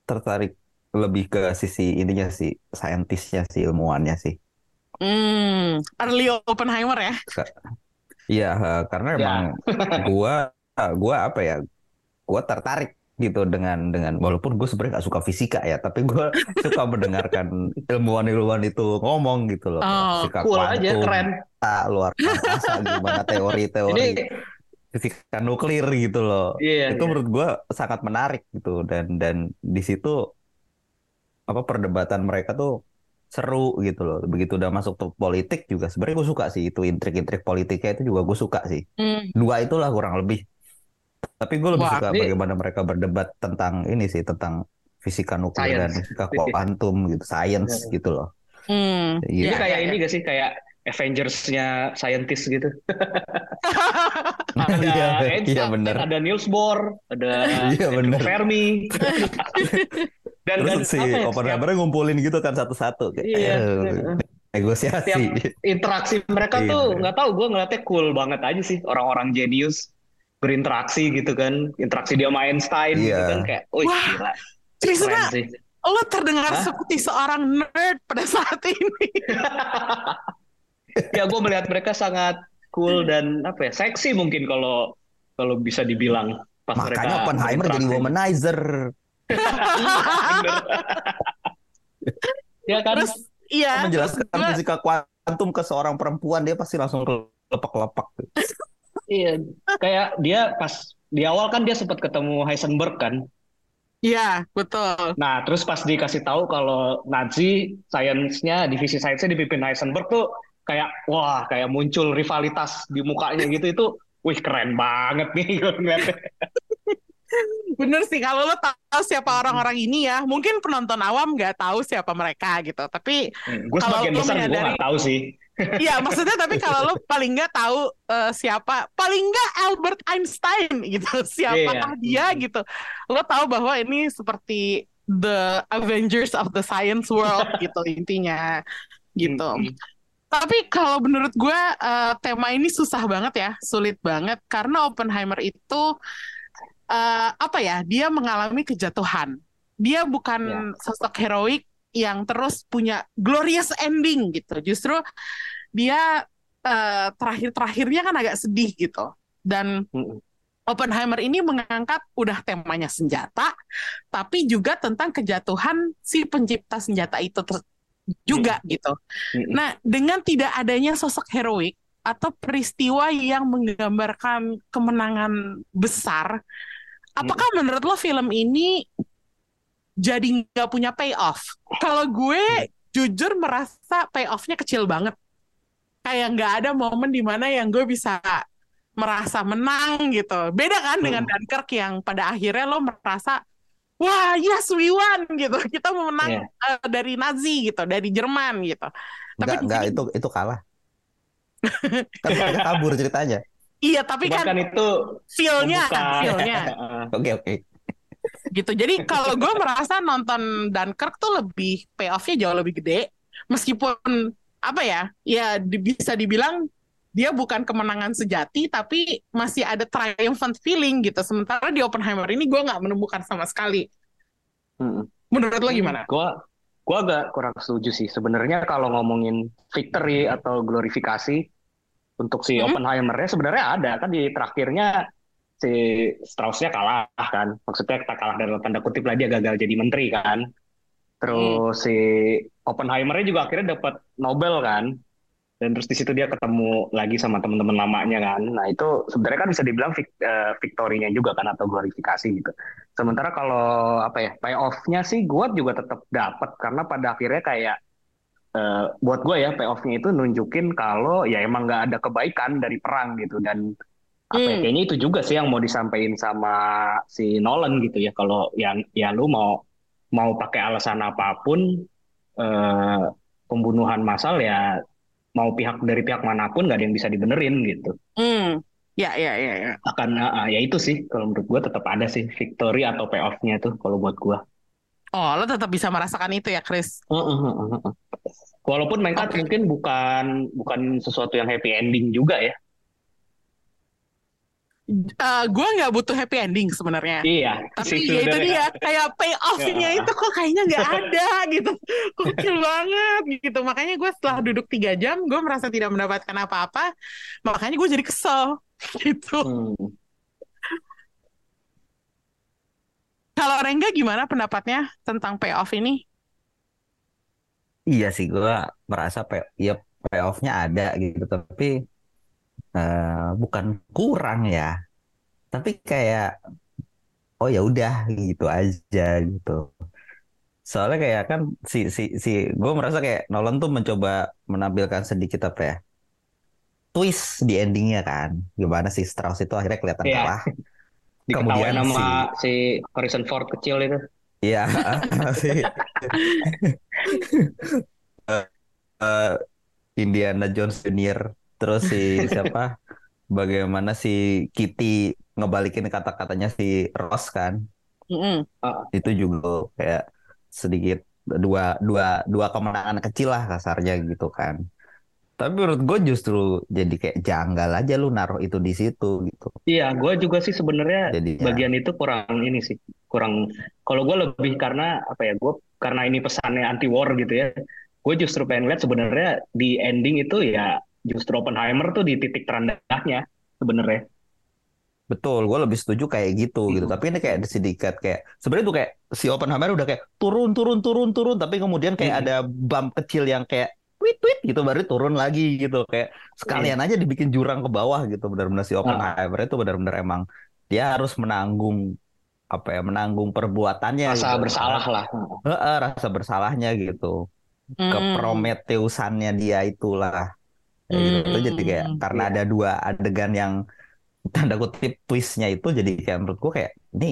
[SPEAKER 3] tertarik lebih ke sisi ininya sih, saintisnya sih, ilmuannya sih.
[SPEAKER 2] Hmm, early Oppenheimer ya?
[SPEAKER 3] Iya, karena ya. emang gua gua apa ya? Gua tertarik gitu dengan dengan walaupun gue sebenarnya gak suka fisika ya tapi gue suka mendengarkan ilmuwan-ilmuwan itu ngomong gitu loh
[SPEAKER 2] oh,
[SPEAKER 3] fisika
[SPEAKER 4] cool kuantum, aja keren
[SPEAKER 3] ah, luar biasa gimana teori-teori fisika nuklir gitu loh
[SPEAKER 4] iya,
[SPEAKER 3] itu iya. menurut gue sangat menarik gitu dan dan di situ apa perdebatan mereka tuh seru gitu loh. Begitu udah masuk ke politik juga sebenarnya gue suka sih itu intrik-intrik politiknya itu juga gue suka sih.
[SPEAKER 2] Hmm.
[SPEAKER 3] Dua itulah kurang lebih. Tapi gue lebih Wah, suka ini... bagaimana mereka berdebat tentang ini sih tentang fisika nuklir dan fisika kuantum gitu, science gitu loh.
[SPEAKER 2] Hmm.
[SPEAKER 4] Gitu. Jadi kayak ini gak sih kayak Avengers-nya scientist gitu. ada iya, Einstein, iya bener. ada Niels Bohr, ada iya, Fermi.
[SPEAKER 3] dan Terus dan, si ya, Oppenheimer ngumpulin gitu kan satu-satu kayak
[SPEAKER 4] iya, eh,
[SPEAKER 3] negosiasi.
[SPEAKER 4] Setiap interaksi mereka iya. tuh nggak tahu gue ngeliatnya cool banget aja sih orang-orang jenius berinteraksi gitu kan. Interaksi dia sama Einstein gitu iya. gitu kan kayak oh gila
[SPEAKER 2] lo terdengar Hah? seperti seorang nerd pada saat ini.
[SPEAKER 4] Ya gue melihat mereka sangat cool dan apa ya seksi mungkin kalau kalau bisa dibilang
[SPEAKER 3] pas makanya mereka Oppenheimer jadi womanizer.
[SPEAKER 2] Ya kan? Terus, iya
[SPEAKER 3] menjelaskan juga... fisika kuantum ke seorang perempuan dia pasti langsung lepak-lepak
[SPEAKER 4] iya kayak dia pas di awal kan dia sempat ketemu Heisenberg kan
[SPEAKER 2] Iya, betul.
[SPEAKER 4] Nah, terus pas dikasih tahu kalau Nazi sainsnya, divisi sainsnya dipimpin Heisenberg tuh kayak wah, kayak muncul rivalitas di mukanya gitu itu, wih keren banget nih gue ngeliatnya.
[SPEAKER 2] Bener sih kalau lo tahu siapa orang-orang ini ya, mungkin penonton awam nggak tahu siapa mereka gitu. Tapi
[SPEAKER 4] hmm, gue sebagian besar menyadari, gue nggak tahu sih.
[SPEAKER 2] Iya maksudnya tapi kalau lo paling nggak tahu uh, siapa, paling nggak Albert Einstein gitu, siapa yeah. dia gitu. Lo tahu bahwa ini seperti the Avengers of the science world gitu intinya gitu. Hmm. Tapi kalau menurut gue uh, tema ini susah banget ya, sulit banget karena Oppenheimer itu uh, apa ya dia mengalami kejatuhan dia bukan ya. sosok heroik yang terus punya glorious ending gitu. Justru dia uh, terakhir-terakhirnya kan agak sedih gitu. Dan Oppenheimer ini mengangkat udah temanya senjata, tapi juga tentang kejatuhan si pencipta senjata itu juga mm gitu. Mm Nah, dengan tidak adanya sosok heroik atau peristiwa yang menggambarkan kemenangan besar, Apakah menurut lo film ini jadi nggak punya payoff? Kalau gue jujur merasa payoffnya kecil banget. Kayak nggak ada momen di mana yang gue bisa merasa menang gitu. Beda kan dengan hmm. Dunkirk yang pada akhirnya lo merasa wah yes we won gitu kita memenang
[SPEAKER 4] Iya.
[SPEAKER 2] eh, dari Nazi gitu dari Jerman gitu tapi
[SPEAKER 3] Enggak, enggak
[SPEAKER 2] sini-
[SPEAKER 3] itu itu kalah. kan mereka kabur ceritanya.
[SPEAKER 2] iya tapi
[SPEAKER 4] Cuman
[SPEAKER 2] kan
[SPEAKER 4] kan itu
[SPEAKER 2] feel-nya
[SPEAKER 4] membuka-
[SPEAKER 2] feel-nya
[SPEAKER 3] Oke oke.
[SPEAKER 2] Gitu jadi kalau gue merasa nonton Dunkirk tuh lebih payoff-nya jauh lebih gede meskipun apa ya ya di- bisa dibilang dia bukan kemenangan sejati tapi masih ada triumphant feeling gitu sementara di Oppenheimer ini gue nggak menemukan sama sekali
[SPEAKER 4] Mm-mm.
[SPEAKER 2] menurut lo gimana?
[SPEAKER 4] Gua gua agak kurang setuju sih. Sebenarnya kalau ngomongin victory atau glorifikasi untuk si
[SPEAKER 2] Hmm.
[SPEAKER 4] Oppenheimer-nya sebenarnya ada kan di terakhirnya si Strauss-nya kalah kan. Maksudnya kita kalah dalam tanda kutip lah dia gagal jadi menteri kan. Terus si Oppenheimer-nya juga akhirnya dapat Nobel kan. Dan terus di situ dia ketemu lagi sama teman-teman lamanya kan. Nah itu sebenarnya kan bisa dibilang vic- eh, victory-nya juga kan atau glorifikasi gitu. Sementara kalau apa ya payoff-nya sih gue juga tetap dapat karena pada akhirnya kayak eh, buat gue ya payoff-nya itu nunjukin kalau ya emang nggak ada kebaikan dari perang gitu dan apa ya,
[SPEAKER 2] Hmm.
[SPEAKER 4] kayaknya itu juga sih yang mau disampaikan sama si Nolan gitu ya kalau yang ya lu mau mau pakai alasan apa pun eh, pembunuhan massal ya mau pihak dari pihak mana pun nggak ada yang bisa dibenerin gitu
[SPEAKER 2] Hmm, ya ya ya ya.
[SPEAKER 4] akan ah, ya itu sih kalau menurut gue tetap ada sih victory atau payoff-nya tuh kalau buat gue
[SPEAKER 2] Oh lo tetap bisa merasakan itu ya Chris?
[SPEAKER 4] Walaupun mereka
[SPEAKER 2] Oke.
[SPEAKER 4] mungkin bukan bukan sesuatu yang happy ending juga ya.
[SPEAKER 2] Eh gue nggak butuh happy ending sebenarnya.
[SPEAKER 4] Iya,
[SPEAKER 2] Tapi ya itu dia kayak payoff-nya
[SPEAKER 4] Ya.
[SPEAKER 2] itu kok kayaknya nggak ada gitu. Gokil banget gitu. Makanya gue setelah duduk tiga jam gue merasa tidak mendapatkan apa-apa. Makanya gue jadi kesel gitu.
[SPEAKER 4] Hmm.
[SPEAKER 2] Kalau Rengga gimana pendapatnya tentang payoff ini?
[SPEAKER 3] Iya sih gue merasa pay, ya payoff-nya ada gitu tapi eh, bukan kurang ya. Tapi kayak oh ya udah gitu aja gitu. Soalnya kayak kan si si si gue merasa kayak Nolan tuh mencoba menampilkan sedikit apa ya twist di endingnya kan. Gimana sih Strauss itu akhirnya kelihatan
[SPEAKER 4] Iya.
[SPEAKER 3] kalah. Kemudian
[SPEAKER 4] sama si Harrison Ford kecil itu.
[SPEAKER 3] Iya, si Eh, eh, Indiana Jones Junior, terus si siapa? Bagaimana si Kitty ngebalikin kata-katanya si Ross kan?
[SPEAKER 2] Mm-mm.
[SPEAKER 3] Itu juga kayak sedikit dua dua dua kemenangan kecil lah kasarnya gitu kan. Tapi menurut gue justru jadi kayak janggal aja lu naruh itu di situ gitu.
[SPEAKER 4] Iya, gue juga sih sebenarnya
[SPEAKER 3] Jadi ya,
[SPEAKER 4] bagian itu kurang ini sih, kurang. Kalau gue lebih karena apa ya? Gue karena ini pesannya anti war gitu ya. Gue justru pengen lihat sebenarnya di ending itu ya justru Oppenheimer tuh di titik terendahnya sebenarnya.
[SPEAKER 3] Betul, gue lebih setuju kayak gitu gitu.
[SPEAKER 4] Hmm.
[SPEAKER 3] Tapi ini kayak sedikit kayak sebenarnya tuh kayak si Oppenheimer udah kayak turun turun turun turun, tapi kemudian kayak
[SPEAKER 4] Hmm.
[SPEAKER 3] ada bump kecil yang kayak tweet tweet gitu baru turun lagi gitu kayak sekalian aja dibikin jurang ke bawah gitu benar-benar si Oppenheimer itu benar-benar emang dia harus menanggung apa ya menanggung perbuatannya
[SPEAKER 4] Rasa
[SPEAKER 3] gitu.
[SPEAKER 4] bersalah lah.
[SPEAKER 3] Rasa bersalahnya gitu
[SPEAKER 2] Mm-mm.
[SPEAKER 3] keprometeusannya dia itulah kayak gitu Itu jadi kayak
[SPEAKER 2] Hmm.
[SPEAKER 3] karena
[SPEAKER 4] Iya.
[SPEAKER 3] ada dua adegan yang tanda kutip twistnya itu jadi kayak menurut gua kayak ini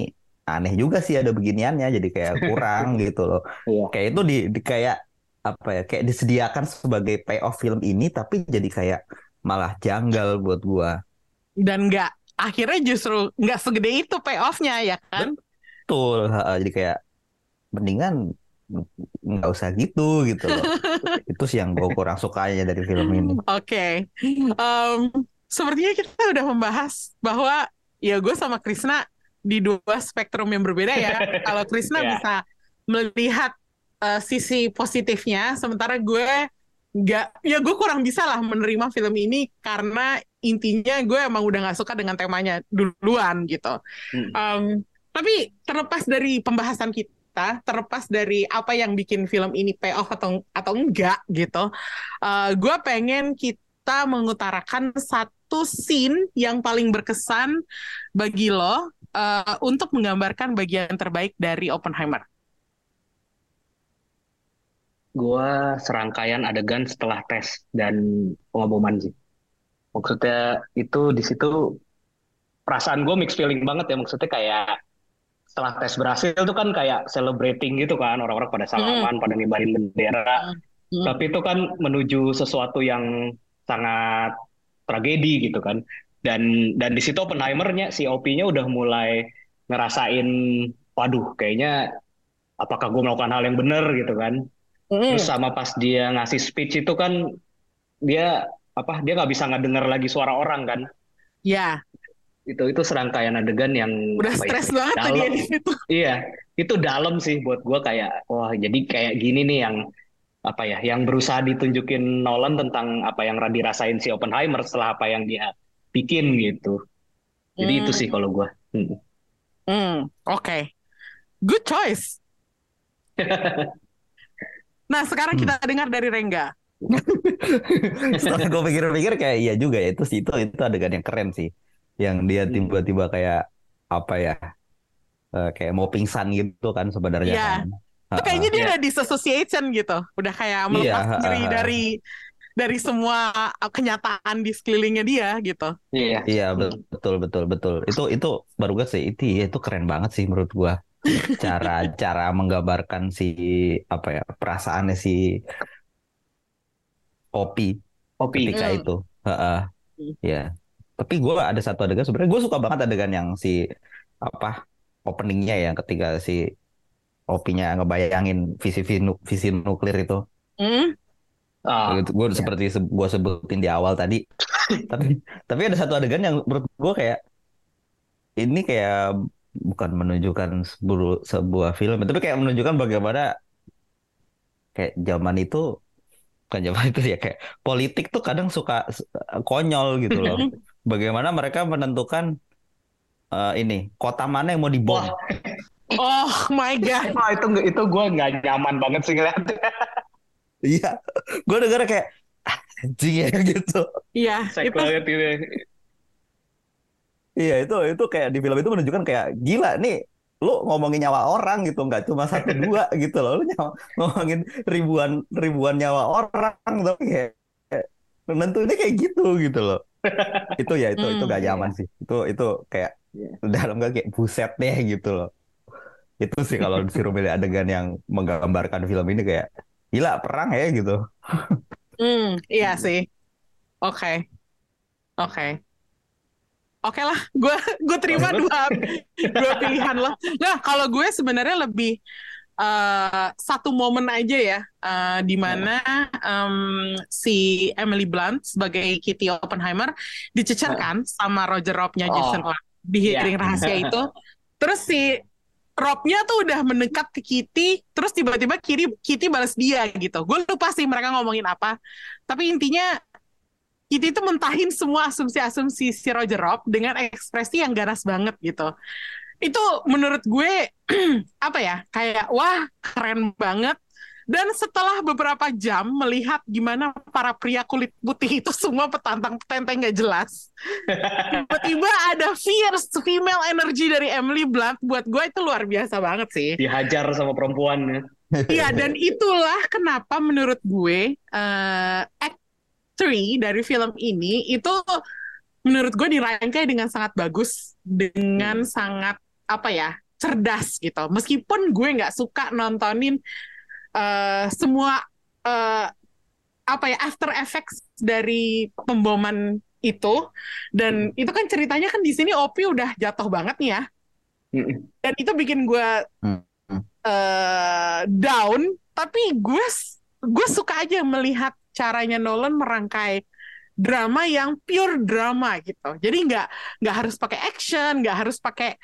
[SPEAKER 3] aneh juga sih ada beginiannya jadi kayak kurang gitu loh
[SPEAKER 4] Iya.
[SPEAKER 3] kayak itu di, di kayak apa ya kayak disediakan sebagai payoff film ini tapi jadi kayak malah janggal buat gua
[SPEAKER 2] Dan nggak akhirnya justru nggak segede itu payoff-nya ya kan?
[SPEAKER 3] betul jadi kayak mendingan nggak usah gitu gitu loh itu sih yang gue kurang sukanya dari film ini
[SPEAKER 2] Oke, Em, sepertinya kita udah membahas bahwa ya gue sama Krisna di dua spektrum yang berbeda ya. Kalau Krisna
[SPEAKER 4] Ya.
[SPEAKER 2] bisa melihat eh, sisi positifnya, sementara gue nggak, ya gue kurang bisa lah menerima film ini karena intinya gue emang udah nggak suka dengan temanya duluan gitu.
[SPEAKER 4] Hmm.
[SPEAKER 2] Em, tapi terlepas dari pembahasan kita, terlepas dari apa yang bikin film ini payoff atau atau enggak gitu, eh, gue pengen kita mengutarakan satu scene yang paling berkesan bagi lo eh, untuk menggambarkan bagian terbaik dari Oppenheimer.
[SPEAKER 4] Gua serangkaian adegan setelah tes dan pengaboman sih. Maksudnya itu di situ perasaan gue mixed feeling banget ya. Maksudnya kayak setelah tes berhasil itu kan kayak celebrating gitu kan orang-orang pada salaman, pada ngibarin bendera.
[SPEAKER 2] Hmm.
[SPEAKER 4] Tapi itu kan menuju sesuatu yang sangat tragedi gitu kan. Dan dan di situ Oppenheimer-nya si OP-nya udah mulai ngerasain, waduh kayaknya apakah gue melakukan hal yang benar gitu kan.
[SPEAKER 2] Hmm.
[SPEAKER 4] Terus sama pas dia ngasih speech itu kan dia apa dia nggak bisa ngedenger lagi suara orang kan.
[SPEAKER 2] Ya,
[SPEAKER 4] Itu itu serangkaian adegan yang
[SPEAKER 2] udah
[SPEAKER 4] ya,
[SPEAKER 2] stres banget dia di situ.
[SPEAKER 4] Iya, itu dalam sih buat gue kayak wah jadi kayak gini nih yang apa ya yang berusaha ditunjukin Nolan tentang apa yang dirasain si Oppenheimer setelah apa yang dia bikin gitu. Jadi itu
[SPEAKER 2] Hmm.
[SPEAKER 4] sih kalau gue. Hmm.
[SPEAKER 2] Hmm, oke. Good choice. Nah, sekarang
[SPEAKER 3] Hmm.
[SPEAKER 2] kita dengar dari Rengga.
[SPEAKER 3] Setelah gue pikir-pikir kayak iya juga ya itu sih itu itu adegan yang keren sih. Yang dia
[SPEAKER 4] Hmm.
[SPEAKER 3] tiba-tiba kayak apa ya? eh, kayak mau pingsan gitu kan sebenarnya
[SPEAKER 2] Iya.
[SPEAKER 3] kan.
[SPEAKER 2] Itu kayaknya dia
[SPEAKER 4] Iya.
[SPEAKER 2] udah disassociation gitu. Udah kayak melepas
[SPEAKER 3] Iya,
[SPEAKER 2] diri dari dari semua kenyataan di sekelilingnya dia gitu.
[SPEAKER 4] Iya.
[SPEAKER 3] Iya betul betul betul. Itu itu baru gue sih itu iya, itu keren banget sih menurut gua. Cara cara menggambarkan si apa ya perasaannya si Opi
[SPEAKER 4] Kopi.
[SPEAKER 3] ketika
[SPEAKER 2] Hmm.
[SPEAKER 3] itu. Heeh.
[SPEAKER 2] Hmm.
[SPEAKER 3] Ya. Tapi gua ada satu adegan sebenarnya gue suka banget adegan yang si apa openingnya ya ketika si Opinya ngebayangin visi visi, nu- visi nuklir itu.
[SPEAKER 2] Hmm?
[SPEAKER 4] Ah,
[SPEAKER 3] Gitu, gue
[SPEAKER 4] iya.
[SPEAKER 3] seperti se gue sebutin di awal tadi. tapi tapi ada satu adegan yang menurut gue kayak ini kayak bukan menunjukkan sebuah, sebuah film, tapi kayak menunjukkan bagaimana kayak zaman itu bukan zaman itu ya kayak politik tuh kadang suka konyol gitu loh. Bagaimana mereka menentukan eh, ini kota mana yang mau dibom?
[SPEAKER 4] Wah,
[SPEAKER 2] Oh my god.
[SPEAKER 4] wah, itu itu gue nggak nyaman banget sih ngeliatnya.
[SPEAKER 3] Iya, gue denger kayak "Ah, anjing ya gitu.
[SPEAKER 2] Iya,
[SPEAKER 4] Sek
[SPEAKER 2] itu
[SPEAKER 4] banget itu.
[SPEAKER 3] Iya itu itu kayak di film itu menunjukkan kayak gila nih lu ngomongin nyawa orang gitu nggak cuma satu dua gitu loh lu nyawa, ngomongin ribuan ribuan nyawa orang tapi kayak, kayak nentuinnya kayak gitu gitu loh itu ya itu itu gak
[SPEAKER 2] Hmm.
[SPEAKER 3] nyaman sih itu itu kayak dalam gak kayak buset deh gitu loh itu sih kalau disuruh milih adegan yang menggambarkan film ini kayak gila perang ya gitu
[SPEAKER 2] Hmm, iya sih. Oke. Oke. Oke lah, gue gue terima dua dua pilihan lo. Nah, kalau gue sebenarnya lebih eh, satu momen aja ya, eh, di mana em, si Emily Blunt sebagai Kitty Oppenheimer dicecerkan sama Roger Robb-nya
[SPEAKER 4] Oh,
[SPEAKER 2] Jason Clarke di
[SPEAKER 4] iya.
[SPEAKER 2] hearing rahasia itu. Terus si Rob-nya tuh udah mendekat ke Kitty, terus tiba-tiba Kitty, Kitty balas dia gitu. Gue lupa sih mereka ngomongin apa. Tapi intinya Kitty itu mentahin semua asumsi-asumsi si Roger Rob dengan ekspresi yang ganas banget gitu. Itu menurut gue apa ya? Kayak wah keren banget. Dan setelah beberapa jam melihat gimana para pria kulit putih itu semua petantang petenteng gak jelas, tiba-tiba ada fierce female energy dari Emily Blunt buat gue itu luar biasa banget sih.
[SPEAKER 4] Dihajar sama perempuannya.
[SPEAKER 2] Iya, dan itulah kenapa menurut gue eh Act 3 dari film ini itu menurut gue dirangkai dengan sangat bagus, dengan sangat apa ya cerdas gitu. Meskipun gue nggak suka nontonin eh, semua eh, apa ya after effects dari pemboman itu, dan itu kan ceritanya kan di sini Opi udah jatuh banget nih ya,
[SPEAKER 4] Mm-mm.
[SPEAKER 2] dan itu bikin gue
[SPEAKER 3] Hmm.
[SPEAKER 2] eh, down tapi gue gue suka aja melihat caranya Nolan merangkai drama yang pure drama gitu jadi nggak nggak harus pakai action nggak harus pakai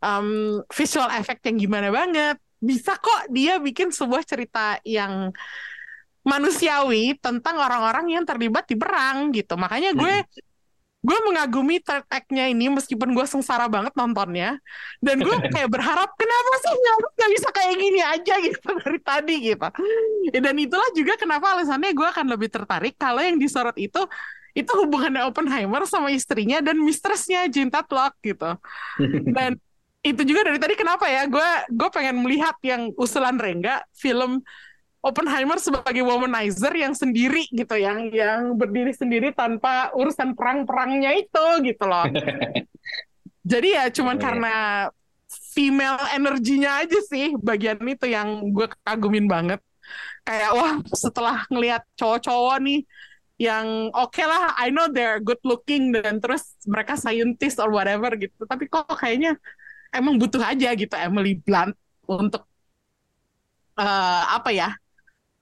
[SPEAKER 2] um, visual effect yang gimana banget. Bisa kok dia bikin sebuah cerita yang manusiawi tentang orang-orang yang terlibat di perang gitu. Makanya gue gue mengagumi third act-nya ini meskipun gue sengsara banget nontonnya. Dan gue kayak berharap kenapa sih nggak nggak bisa kayak gini aja gitu dari tadi gitu. Dan itulah juga kenapa alasannya gue akan lebih tertarik kalau yang disorot itu itu hubungannya Oppenheimer sama istrinya dan mistressnya Jean Tatlock gitu. Dan itu juga dari tadi kenapa ya gue gue pengen melihat yang usulan Rengga film Oppenheimer sebagai womanizer yang sendiri gitu yang yang berdiri sendiri tanpa urusan perang-perangnya itu gitu loh. Jadi ya cuman
[SPEAKER 4] Iya.
[SPEAKER 2] karena female energinya aja sih bagian itu yang gue kagumin banget kayak wah setelah ngelihat cowok-cowok nih yang oke okay lah I know they're good looking dan terus mereka scientist or whatever gitu tapi kok kayaknya emang butuh aja gitu Emily Blunt untuk uh, apa ya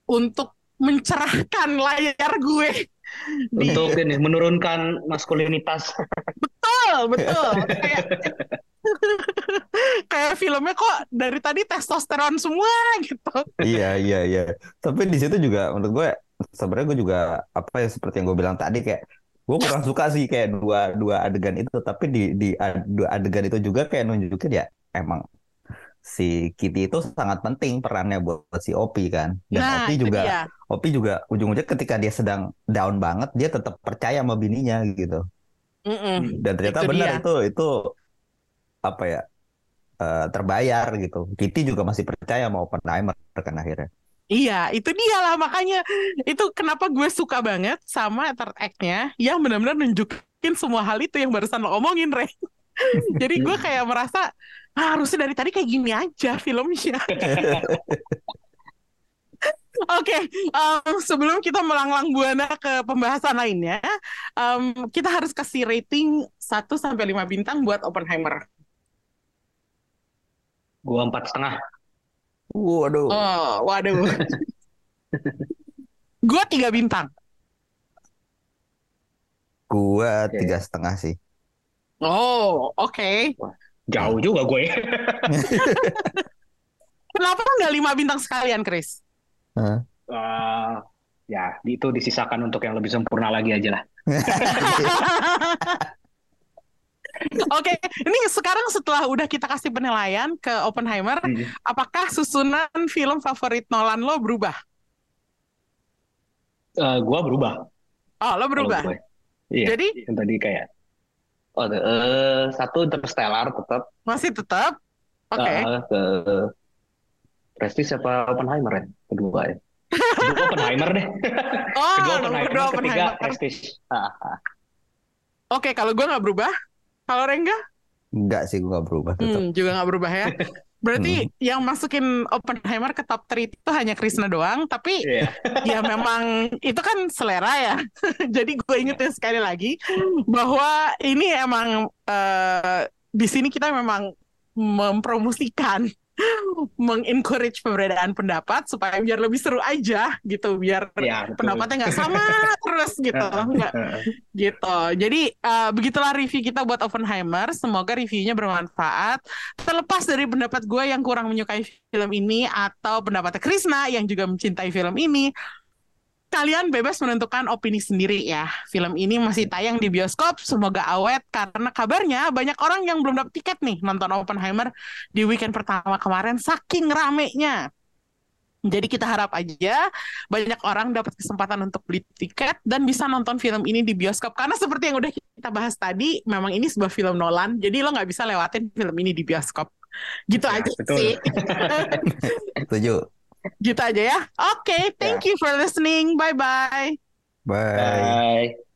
[SPEAKER 2] untuk mencerahkan layar gue
[SPEAKER 4] untuk ini menurunkan maskulinitas.
[SPEAKER 2] Betul betul. Kayak kayak filmnya kok dari tadi testosteron semua gitu.
[SPEAKER 3] Iya iya iya. Tapi di situ juga menurut gue sebenarnya gue juga apa ya seperti yang gue bilang tadi kayak gue kurang suka sih kayak dua dua adegan itu tapi di di dua adegan itu juga kayak nunjukin ya emang si Kitty itu sangat penting perannya buat si Opi kan dan nah, Opi juga dia. Opi juga ujung-ujungnya ketika dia sedang down banget dia tetap percaya sama bininya gitu mm -mm. dan ternyata itu benar dia. itu itu apa ya uh, terbayar gitu Kitty juga masih percaya sama Oppenheimer kan akhirnya
[SPEAKER 2] Iya, itu dia lah makanya itu kenapa gue suka banget sama third act-nya yang benar-benar nunjukin semua hal itu yang barusan lo omongin, Re. Jadi gue kayak merasa ah, harusnya dari tadi kayak gini aja filmnya. Oke, okay, um, sebelum kita melanglang buana ke pembahasan lainnya, um, kita harus kasih rating 1 sampai lima bintang buat Oppenheimer.
[SPEAKER 4] Gua empat setengah.
[SPEAKER 3] Waduh.
[SPEAKER 2] Oh, waduh. Gua tiga bintang.
[SPEAKER 3] Gua tiga setengah sih.
[SPEAKER 2] Oh, oke. Okay.
[SPEAKER 4] Jauh juga gue.
[SPEAKER 2] Kenapa nggak lima bintang sekalian, Chris?
[SPEAKER 4] Huh? Uh, ya, itu disisakan untuk yang lebih sempurna lagi aja lah.
[SPEAKER 2] Oke, okay. ini sekarang setelah udah kita kasih penilaian ke Oppenheimer, hmm. apakah susunan film favorit Nolan lo berubah?
[SPEAKER 4] Uh, gua berubah.
[SPEAKER 2] Oh, lo berubah.
[SPEAKER 4] Iya. Jadi yang tadi kayak oh uh, satu Interstellar tetap.
[SPEAKER 2] Masih tetap. Oke. Okay. Uh,
[SPEAKER 4] ke Prestige apa Oppenheimer ya? Kedua ya. Kedua Oppenheimer deh.
[SPEAKER 2] Oh, kedua Oppenheimer, kedua Oppenheimer. ketiga Prestige. Oke, okay, kalau gue nggak berubah, kalau Rengga?
[SPEAKER 3] Enggak sih, gue gak berubah tetap.
[SPEAKER 2] Hmm, juga gak berubah ya. Berarti hmm. yang masukin Oppenheimer ke top 3 itu hanya Krishna doang, tapi yeah. ya memang itu kan selera ya. Jadi gue ingetin sekali lagi bahwa ini emang uh, di sini kita memang mempromosikan mengencourage perbedaan pendapat supaya biar lebih seru aja gitu biar ya, pendapatnya nggak sama terus gitu nggak gitu. Jadi uh, begitulah review kita buat Oppenheimer. Semoga reviewnya bermanfaat. Terlepas dari pendapat gue yang kurang menyukai film ini atau pendapatnya Krisna yang juga mencintai film ini kalian bebas menentukan opini sendiri ya. Film ini masih tayang di bioskop, semoga awet karena kabarnya banyak orang yang belum dapat tiket nih nonton Oppenheimer di weekend pertama kemarin saking ramenya. Jadi kita harap aja banyak orang dapat kesempatan untuk beli tiket dan bisa nonton film ini di bioskop karena seperti yang udah kita bahas tadi, memang ini sebuah film Nolan, jadi lo nggak bisa lewatin film ini di bioskop. Gitu ya, aja betul. sih.
[SPEAKER 3] Setuju.
[SPEAKER 2] Gitu aja ya. Oke, okay, thank yeah. you for listening. Bye-bye.
[SPEAKER 3] Bye. Bye.